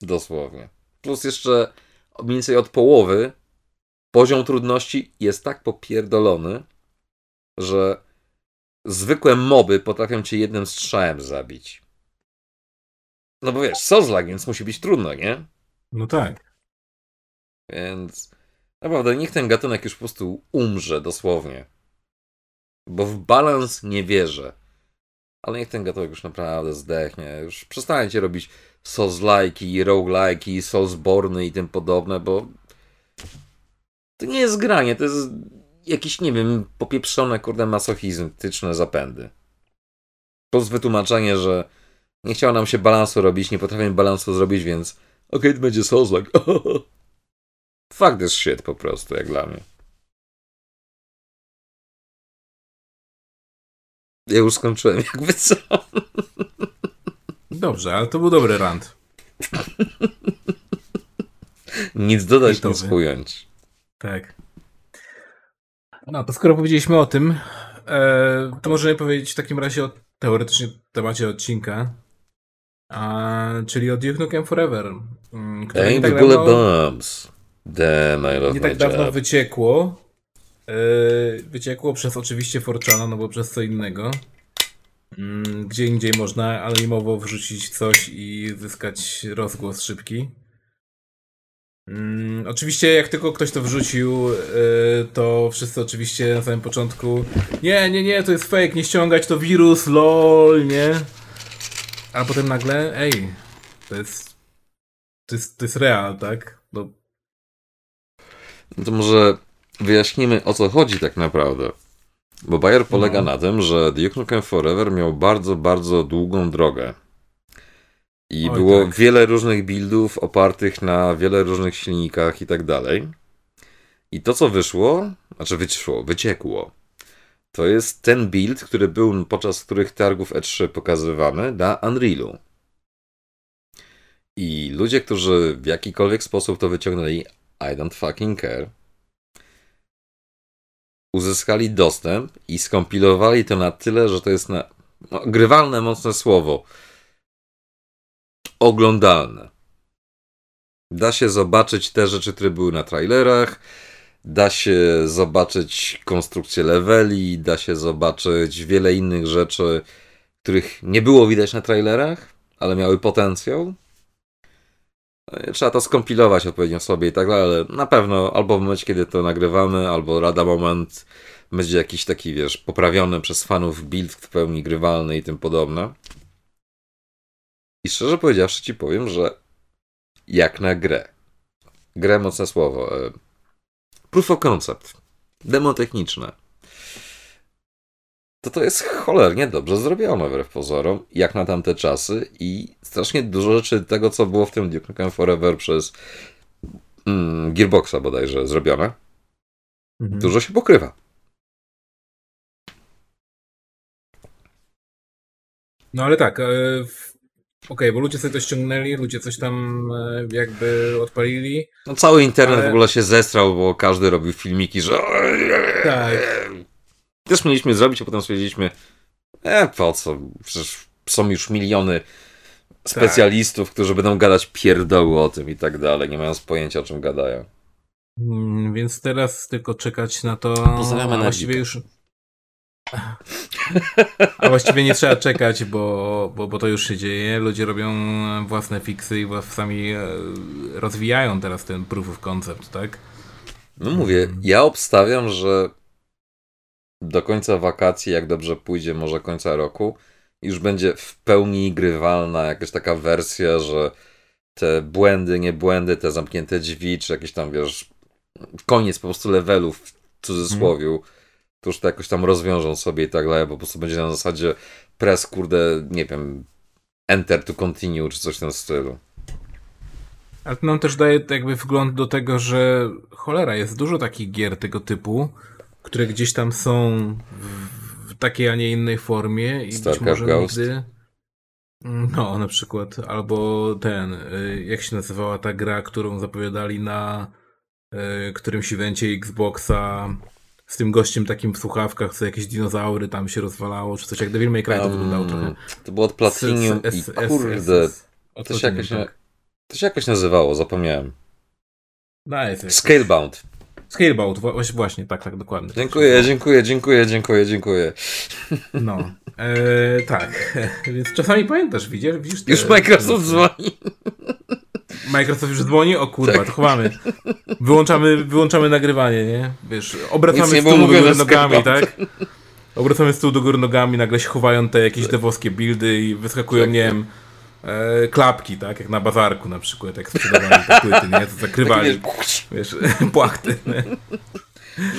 Dosłownie. Plus jeszcze mniej więcej od połowy poziom trudności jest tak popierdolony, że zwykłe moby potrafią cię jednym strzałem zabić. No bo wiesz, Sozlak, więc musi być trudno, nie? No tak. Więc naprawdę niech ten gatunek już po prostu umrze dosłownie. Bo w balans nie wierzę. Ale niech ten gatunek już naprawdę zdechnie. Już przestańcie robić Souls-like'i, roguelike'i, Soulsborny i tym podobne, bo to nie jest granie, to jest jakieś, nie wiem, popieprzone, kurde, masochistyczne zapędy. Plus wytłumaczenie, że nie chciało nam się balansu robić, nie potrafimy balansu zrobić, więc okej, okay, to będzie Souls-like. Fakt jest shit po prostu, jak dla mnie. Ja już skończyłem, jakby co. Dobrze, ale to był dobry rant. Nic dodać, nic ująć. Tak. No to skoro powiedzieliśmy o tym, e, to możemy powiedzieć w takim razie o teoretycznie temacie odcinka, a, czyli o Duke Nukem Forever. Mm, które nie tak dawno, bombs. Damn, I love nie tak dawno job. wyciekło. E, wyciekło przez oczywiście Forczana, no bo przez co innego. Mm, gdzie indziej można anonimowo wrzucić coś i zyskać rozgłos szybki. Mm, oczywiście jak tylko ktoś to wrzucił, yy, to wszyscy oczywiście na samym początku nie, nie, nie, to jest fake, nie ściągać, to wirus, lol, nie? A potem nagle, ej, to jest, to jest, to jest real, tak? No. no to może wyjaśnimy o co chodzi tak naprawdę. Bo Bayer polega no. na tym, że Duke Nukem Forever miał bardzo, bardzo długą drogę. I Oj, było tak. wiele różnych buildów opartych na wiele różnych silnikach i tak dalej. I to, co wyszło, znaczy wyszło, wyciekło, to jest ten build, który był podczas których targów E3 pokazywany na Unrealu. I ludzie, którzy w jakikolwiek sposób to wyciągnęli, I don't fucking care, uzyskali dostęp i skompilowali to na tyle, że to jest na, no, grywalne mocne słowo oglądalne. Da się zobaczyć te rzeczy, które były na trailerach, da się zobaczyć konstrukcję leveli, da się zobaczyć wiele innych rzeczy, których nie było widać na trailerach, ale miały potencjał. Trzeba to skompilować odpowiednio sobie i tak dalej, ale na pewno albo w momencie, kiedy to nagrywamy, albo rada moment będzie jakiś taki, wiesz, poprawiony przez fanów build w pełni grywalny i tym podobne. I szczerze powiedziawszy ci powiem, że jak na grę, grę mocne słowo, e, proof of concept, demo techniczne, to to jest cholernie dobrze zrobione wbrew pozorom, jak na tamte czasy i strasznie dużo rzeczy tego, co było w tym Duke Nukem Forever przez mm, Gearboxa bodajże zrobione, mhm. dużo się pokrywa. No ale tak, e, okay, bo ludzie sobie to ściągnęli, ludzie coś tam e, jakby odpalili. No cały internet ale... w ogóle się zestrał, bo każdy robił filmiki, że tak. Też mieliśmy zrobić, a potem stwierdziliśmy e, po co? Przecież są już miliony specjalistów, tak. którzy będą gadać pierdoły o tym i tak dalej, nie mając pojęcia o czym gadają. Hmm, więc teraz tylko czekać na to. Pozdrawiamy na właściwie już a właściwie nie trzeba czekać, bo, bo, bo to już się dzieje. Ludzie robią własne fiksy i sami e, rozwijają teraz ten proof of concept, tak? No mówię, ja obstawiam, że do końca wakacji, jak dobrze pójdzie, może końca roku, już będzie w pełni grywalna jakaś taka wersja, że te błędy, nie błędy, te zamknięte drzwi, czy jakieś tam, wiesz, koniec po prostu levelów w cudzysłowiu. Hmm to już to jakoś tam rozwiążą sobie i tak dalej, bo po prostu będzie na zasadzie press, kurde, nie wiem, enter to continue, czy coś w tym stylu. Ale to nam też daje jakby wgląd do tego, że cholera, jest dużo takich gier tego typu, które gdzieś tam są w, takiej, a nie innej formie i Starcraft być może Ghost. nigdy... No, na przykład. Albo ten, y, jak się nazywała ta gra, którą zapowiadali na y, którymś evencie Xboxa z tym gościem takim w słuchawkach, co jakieś dinozaury tam się rozwalało, czy coś jak Devil May Cry to um, wyglądało trochę. To było od Platinum i kurde, to, się jakoś, tak. to się jakoś nazywało, zapomniałem. Nice. Scalebound. Scalebound, właśnie, tak, tak, dokładnie. Dziękuję, dziękuję, dziękuję, dziękuję, dziękuję. No, e, tak, więc czasami pamiętasz, widzisz? widzisz Już Microsoft dzwoni. Microsoft już dzwoni? O kurwa, tak. to chowamy. Wyłączamy, wyłączamy nagrywanie, nie? Wiesz, obracamy stół do góry nogami, tak? Obracamy stół do góry nogami, nagle się chowają te jakieś tak. devowskie buildy i wyskakują, tak. nie wiem, e, klapki, tak? Jak na bazarku na przykład, jak sprzedawali te płyty, nie? To zakrywali, wiesz, płachty, nie?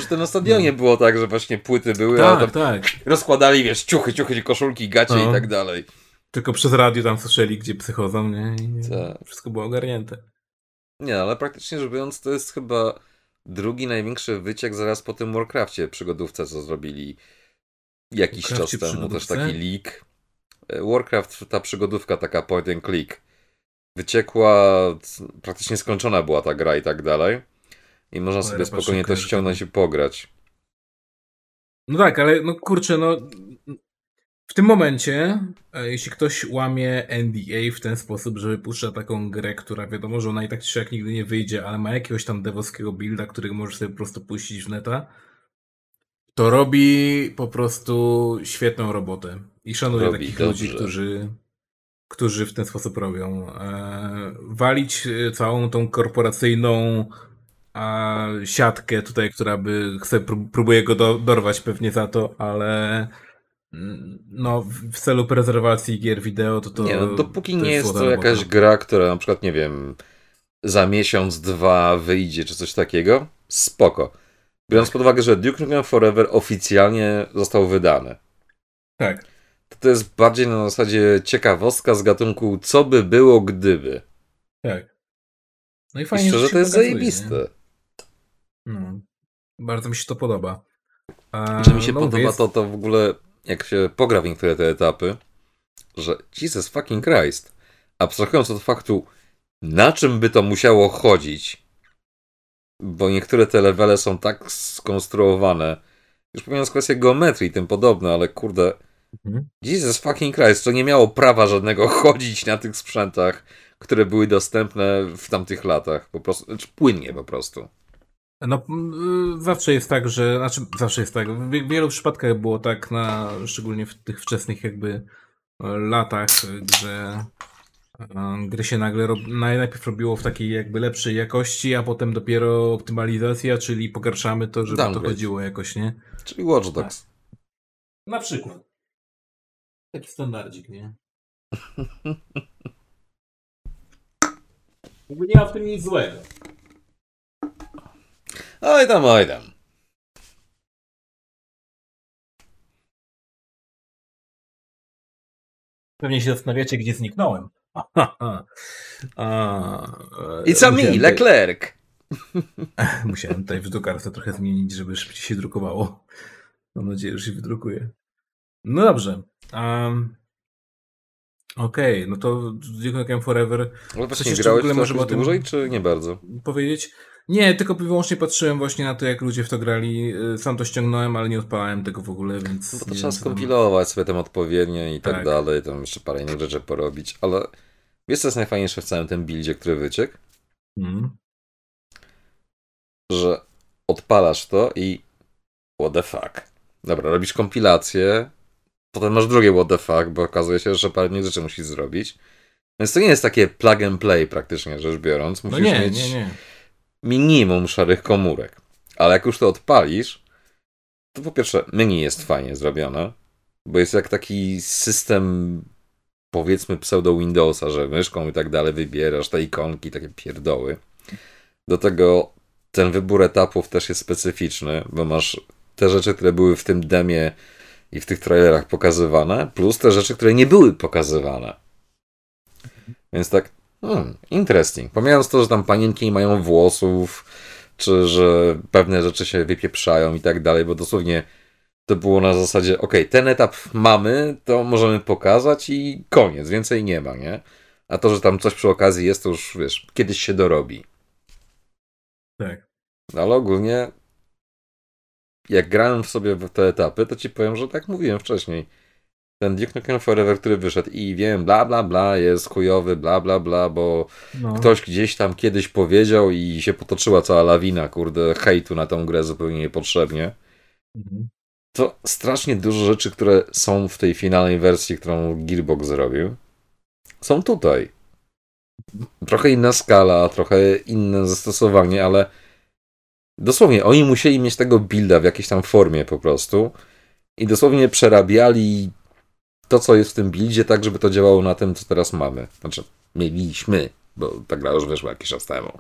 Że to na stadionie no. było tak, że właśnie płyty były, tak, a tak. rozkładali, wiesz, ciuchy, ciuchy, koszulki, gacie no. i tak dalej. Tylko przez radio tam słyszeli, gdzie psychodzą, nie? I tak. Wszystko było ogarnięte. Nie, ale praktycznie rzecz biorąc, to jest chyba drugi największy wyciek zaraz po tym Warcraftie przygodówce, co zrobili jakiś czas temu. Też taki leak. E, Warcraft, ta przygodówka, taka point and click. Wyciekła, praktycznie skończona była ta gra i tak dalej. I można sobie spokojnie to ściągnąć i pograć. No tak, ale no kurczę, no w tym momencie, e, jeśli ktoś łamie NDA w ten sposób, że wypuszcza taką grę, która wiadomo, że ona i tak czy jak nigdy nie wyjdzie, ale ma jakiegoś tam devowskiego builda, którego możesz sobie po prostu puścić w neta, to robi po prostu świetną robotę. I szanuję robi takich dobrze. ludzi, którzy, którzy w ten sposób robią. E, walić e, całą tą korporacyjną a siatkę tutaj, która by chce, próbuje go do, dorwać pewnie za to, ale no, w celu prezerwacji gier wideo to to. Nie, no, dopóki to nie jest to jakaś gra, która na przykład, nie wiem, za miesiąc, dwa wyjdzie, czy coś takiego, spoko. Biorąc pod uwagę, że Duke Nukem Forever oficjalnie został wydany. Tak. To, to jest bardziej na zasadzie ciekawostka z gatunku, co by było, gdyby. Tak. No i fajnie, I szczerze, że to jest zajebiste. Nie? No, bardzo mi się to podoba. A, że mi się no, podoba jest... to, to w ogóle, jak się pogra w niektóre te etapy, że Jesus fucking Christ, abstrahując od faktu, na czym by to musiało chodzić, bo niektóre te levele są tak skonstruowane, już pomijając kwestię geometrii i tym podobne, ale kurde, mhm. Jesus fucking Christ, to nie miało prawa żadnego chodzić na tych sprzętach, które były dostępne w tamtych latach, po prostu, znaczy płynnie po prostu. No, y, zawsze jest tak, że, znaczy zawsze jest tak, w wielu przypadkach było tak, na, szczególnie w tych wczesnych jakby e, latach, że e, gry się nagle rob, najpierw robiło w takiej jakby lepszej jakości, a potem dopiero optymalizacja, czyli pogarszamy to, żeby Downgrade. to chodziło jakoś, nie? Czyli Watch Dogs. Tak. Na przykład. Taki standardzik, nie? nie ma w tym nic złego. Oj tam, oj tam. Pewnie się zastanawiacie, gdzie zniknąłem. I co mi, Leclerc. Musiałem tutaj w drukarce trochę zmienić, żeby szybciej się drukowało. Mam nadzieję, że się wydrukuje. No dobrze. Um, Okej, okay, no to Duke Nukem Forever. Ale właśnie grałeś w może o tym dłużej, czy nie bardzo? Powiedzieć. Nie, tylko wyłącznie patrzyłem właśnie na to, jak ludzie w to grali. Y, sam to ściągnąłem, ale nie odpalałem tego w ogóle, więc... No to trzeba skompilować sobie tam odpowiednio i tak, tak, dalej, tam jeszcze parę innych rzeczy porobić, ale wiesz co jest najfajniejsze w całym tym buildzie, który wyciekł? Hmm. Że odpalasz to i what the fuck. Dobra, robisz kompilację, potem masz drugie what the fuck, bo okazuje się, że parę innych rzeczy musisz zrobić. Więc to nie jest takie plug and play praktycznie rzecz biorąc. Musisz no nie, mieć... nie, nie minimum szarych komórek. Ale jak już to odpalisz, to po pierwsze menu jest fajnie zrobione, bo jest jak taki system powiedzmy pseudo Windowsa, że myszką i tak dalej wybierasz te ikonki, takie pierdoły. Do tego ten wybór etapów też jest specyficzny, bo masz te rzeczy, które były w tym demie i w tych trailerach pokazywane, plus te rzeczy, które nie były pokazywane. Więc tak Hmm, interesting. Pomijając to, że tam panienki nie mają włosów, czy że pewne rzeczy się wypieprzają i tak dalej, bo dosłownie to było na zasadzie, ok, ten etap mamy, to możemy pokazać i koniec, więcej nie ma, nie? A to, że tam coś przy okazji jest, to już, wiesz, kiedyś się dorobi. Tak. Ale ogólnie, jak grałem w sobie w te etapy, to ci powiem, że tak mówiłem wcześniej ten Duke Nukem Forever, który wyszedł i wiem, bla bla bla, jest chujowy, bla bla bla, bo no. ktoś gdzieś tam kiedyś powiedział i się potoczyła cała lawina, kurde, hejtu na tą grę zupełnie niepotrzebnie. Mhm. To strasznie dużo rzeczy, które są w tej finalnej wersji, którą Gearbox zrobił, są tutaj. Trochę inna skala, trochę inne zastosowanie, ale dosłownie oni musieli mieć tego builda w jakiejś tam formie po prostu i dosłownie przerabiali to, co jest w tym buildzie, tak, żeby to działało na tym, co teraz mamy. Znaczy, mieliśmy, bo ta gra już wyszła jakiś czas temu.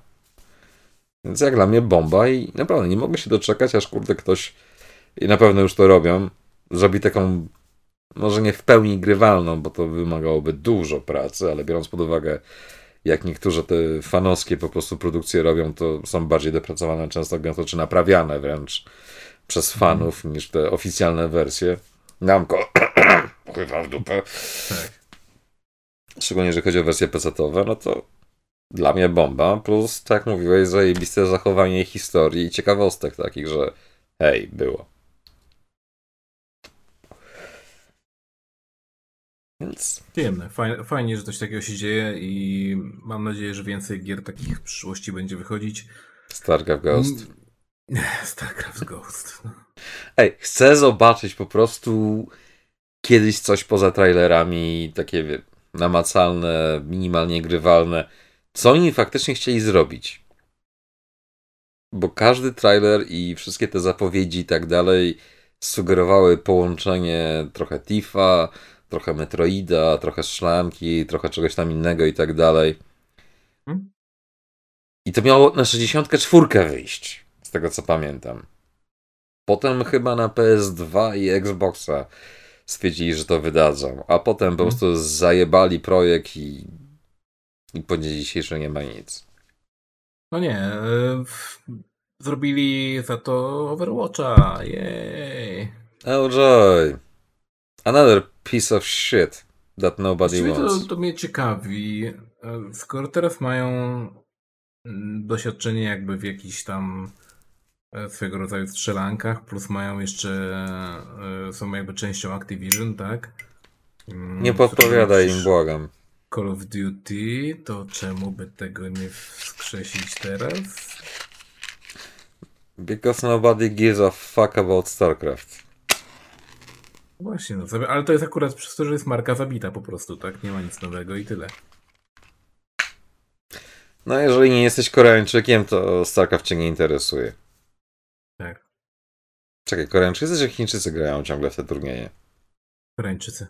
Więc jak dla mnie bomba i naprawdę nie mogę się doczekać, aż kurde ktoś, i na pewno już to robią, zrobi taką, może nie w pełni grywalną, bo to wymagałoby dużo pracy, ale biorąc pod uwagę, jak niektórzy te fanowskie po prostu produkcje robią, to są bardziej dopracowane często gęsto, czy naprawiane wręcz przez fanów mm. niż te oficjalne wersje. Namko, chyba w dupę. Tak. Szczególnie jeżeli chodzi o wersje PC-owe, no to dla mnie bomba. Plus, tak jak mówiłeś, zajebiste zachowanie historii i ciekawostek takich, że hej, było. Więc... Przyjemne. Fajnie, fajnie, że coś takiego się dzieje i mam nadzieję, że więcej gier takich w przyszłości będzie wychodzić. StarCraft Ghost. StarCraft Ghost. No. Ej, chcę zobaczyć po prostu kiedyś coś poza trailerami, takie namacalne, minimalnie grywalne. Co oni faktycznie chcieli zrobić? Bo każdy trailer i wszystkie te zapowiedzi i tak dalej sugerowały połączenie trochę Tifa, trochę Metroida, trochę szlamki, trochę czegoś tam innego i tak dalej. Hmm? I to miało na 64 wyjść, z tego co pamiętam. Potem chyba na PS2 i Xboxa stwierdzili, że to wydadzą, a potem po hmm. prostu zajebali projekt i, i po dzień dzisiejszy nie ma nic. No nie, yy, zrobili za to Overwatcha, jej. Oh joy. Another piece of shit that nobody Właściwie wants. To, to mnie ciekawi. E, skoro teraz mają mm, doświadczenie jakby w jakichś tam e, swego rodzaju strzelankach, plus mają jeszcze, e, są jakby częścią Activision, tak? Mm, nie podpowiadaj im, błagam. Call of Duty, to czemu by tego nie wskrzesić teraz? Because nobody gives a fuck about StarCraft. Właśnie, no, ale to jest akurat przez to, że jest marka zabita po prostu, tak? Nie ma nic nowego i tyle. No, jeżeli nie jesteś Koreańczykiem, to StarCraft cię nie interesuje. Tak. Czekaj, Koreańczycy czy Chińczycy grają ciągle w te turnieje? Koreańczycy.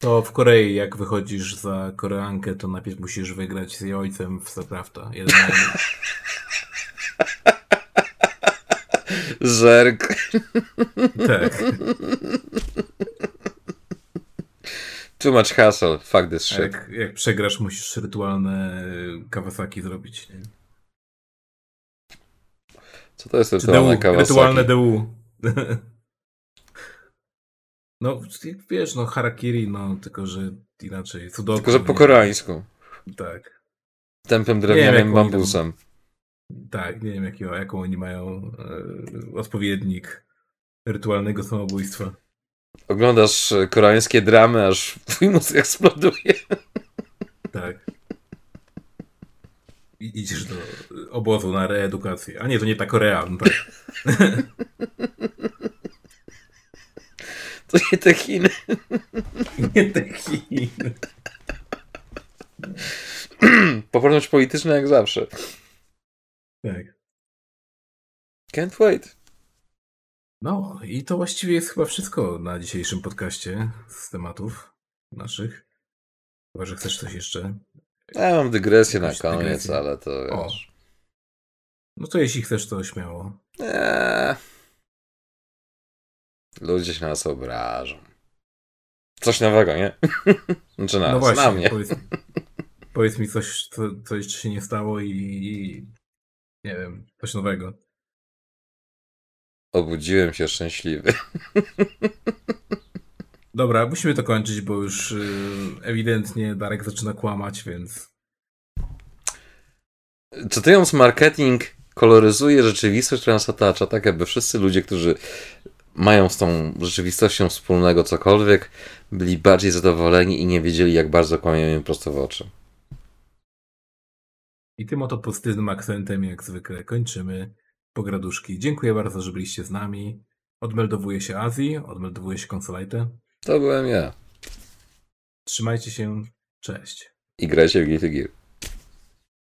To w Korei, jak wychodzisz za Koreankę, to najpierw musisz wygrać z jej ojcem w StarCrafta. Zerk. Tak. Too much hassle. Fuck this shit. Jak, jak przegrasz, musisz rytualne Kawasaki zrobić. Nie? Co to jest rytualne DU, Kawasaki? Rytualne DU. no, wiesz, no harakiri, no, tylko że inaczej. Sudoku, tylko, że po koreańsku. Tak. Tempem drewnianym bambusem. Tak, nie wiem jakiego, jaką oni mają e, odpowiednik rytualnego samobójstwa. Oglądasz e, koreańskie dramy, aż twój mózg eksploduje. Tak. I idziesz do obozu na reedukację. A nie, to nie ta Korea. No tak. To nie te Chiny. Nie te Chiny. Poprawność polityczna jak zawsze. Tak. Can't wait. No i to właściwie jest chyba wszystko na dzisiejszym podcaście z tematów naszych. Chyba, że chcesz coś jeszcze. Ja mam dygresję na koniec, dygresję. ale to wiesz. No to jeśli chcesz, to śmiało. Eee. Ludzie się nas obrażą. Coś nowego, nie? Znaczy nas, no właśnie, na mnie. Powiedz, powiedz mi coś, co, coś się nie stało i nie wiem, coś nowego. Obudziłem się szczęśliwy. Dobra, musimy to kończyć, bo już y, ewidentnie Darek zaczyna kłamać, więc. Czytając marketing, koloryzuje rzeczywistość, która nas otacza, tak aby wszyscy ludzie, którzy mają z tą rzeczywistością wspólnego cokolwiek, byli bardziej zadowoleni i nie wiedzieli, jak bardzo kłamiemy im prosto w oczy. I tym oto pozytywnym akcentem, jak zwykle, kończymy pograduszki. Dziękuję bardzo, że byliście z nami. Odmeldowuje się Azji, odmeldowuje się Consolite. To byłem ja. Trzymajcie się, cześć. I grajcie w Guilty Gear.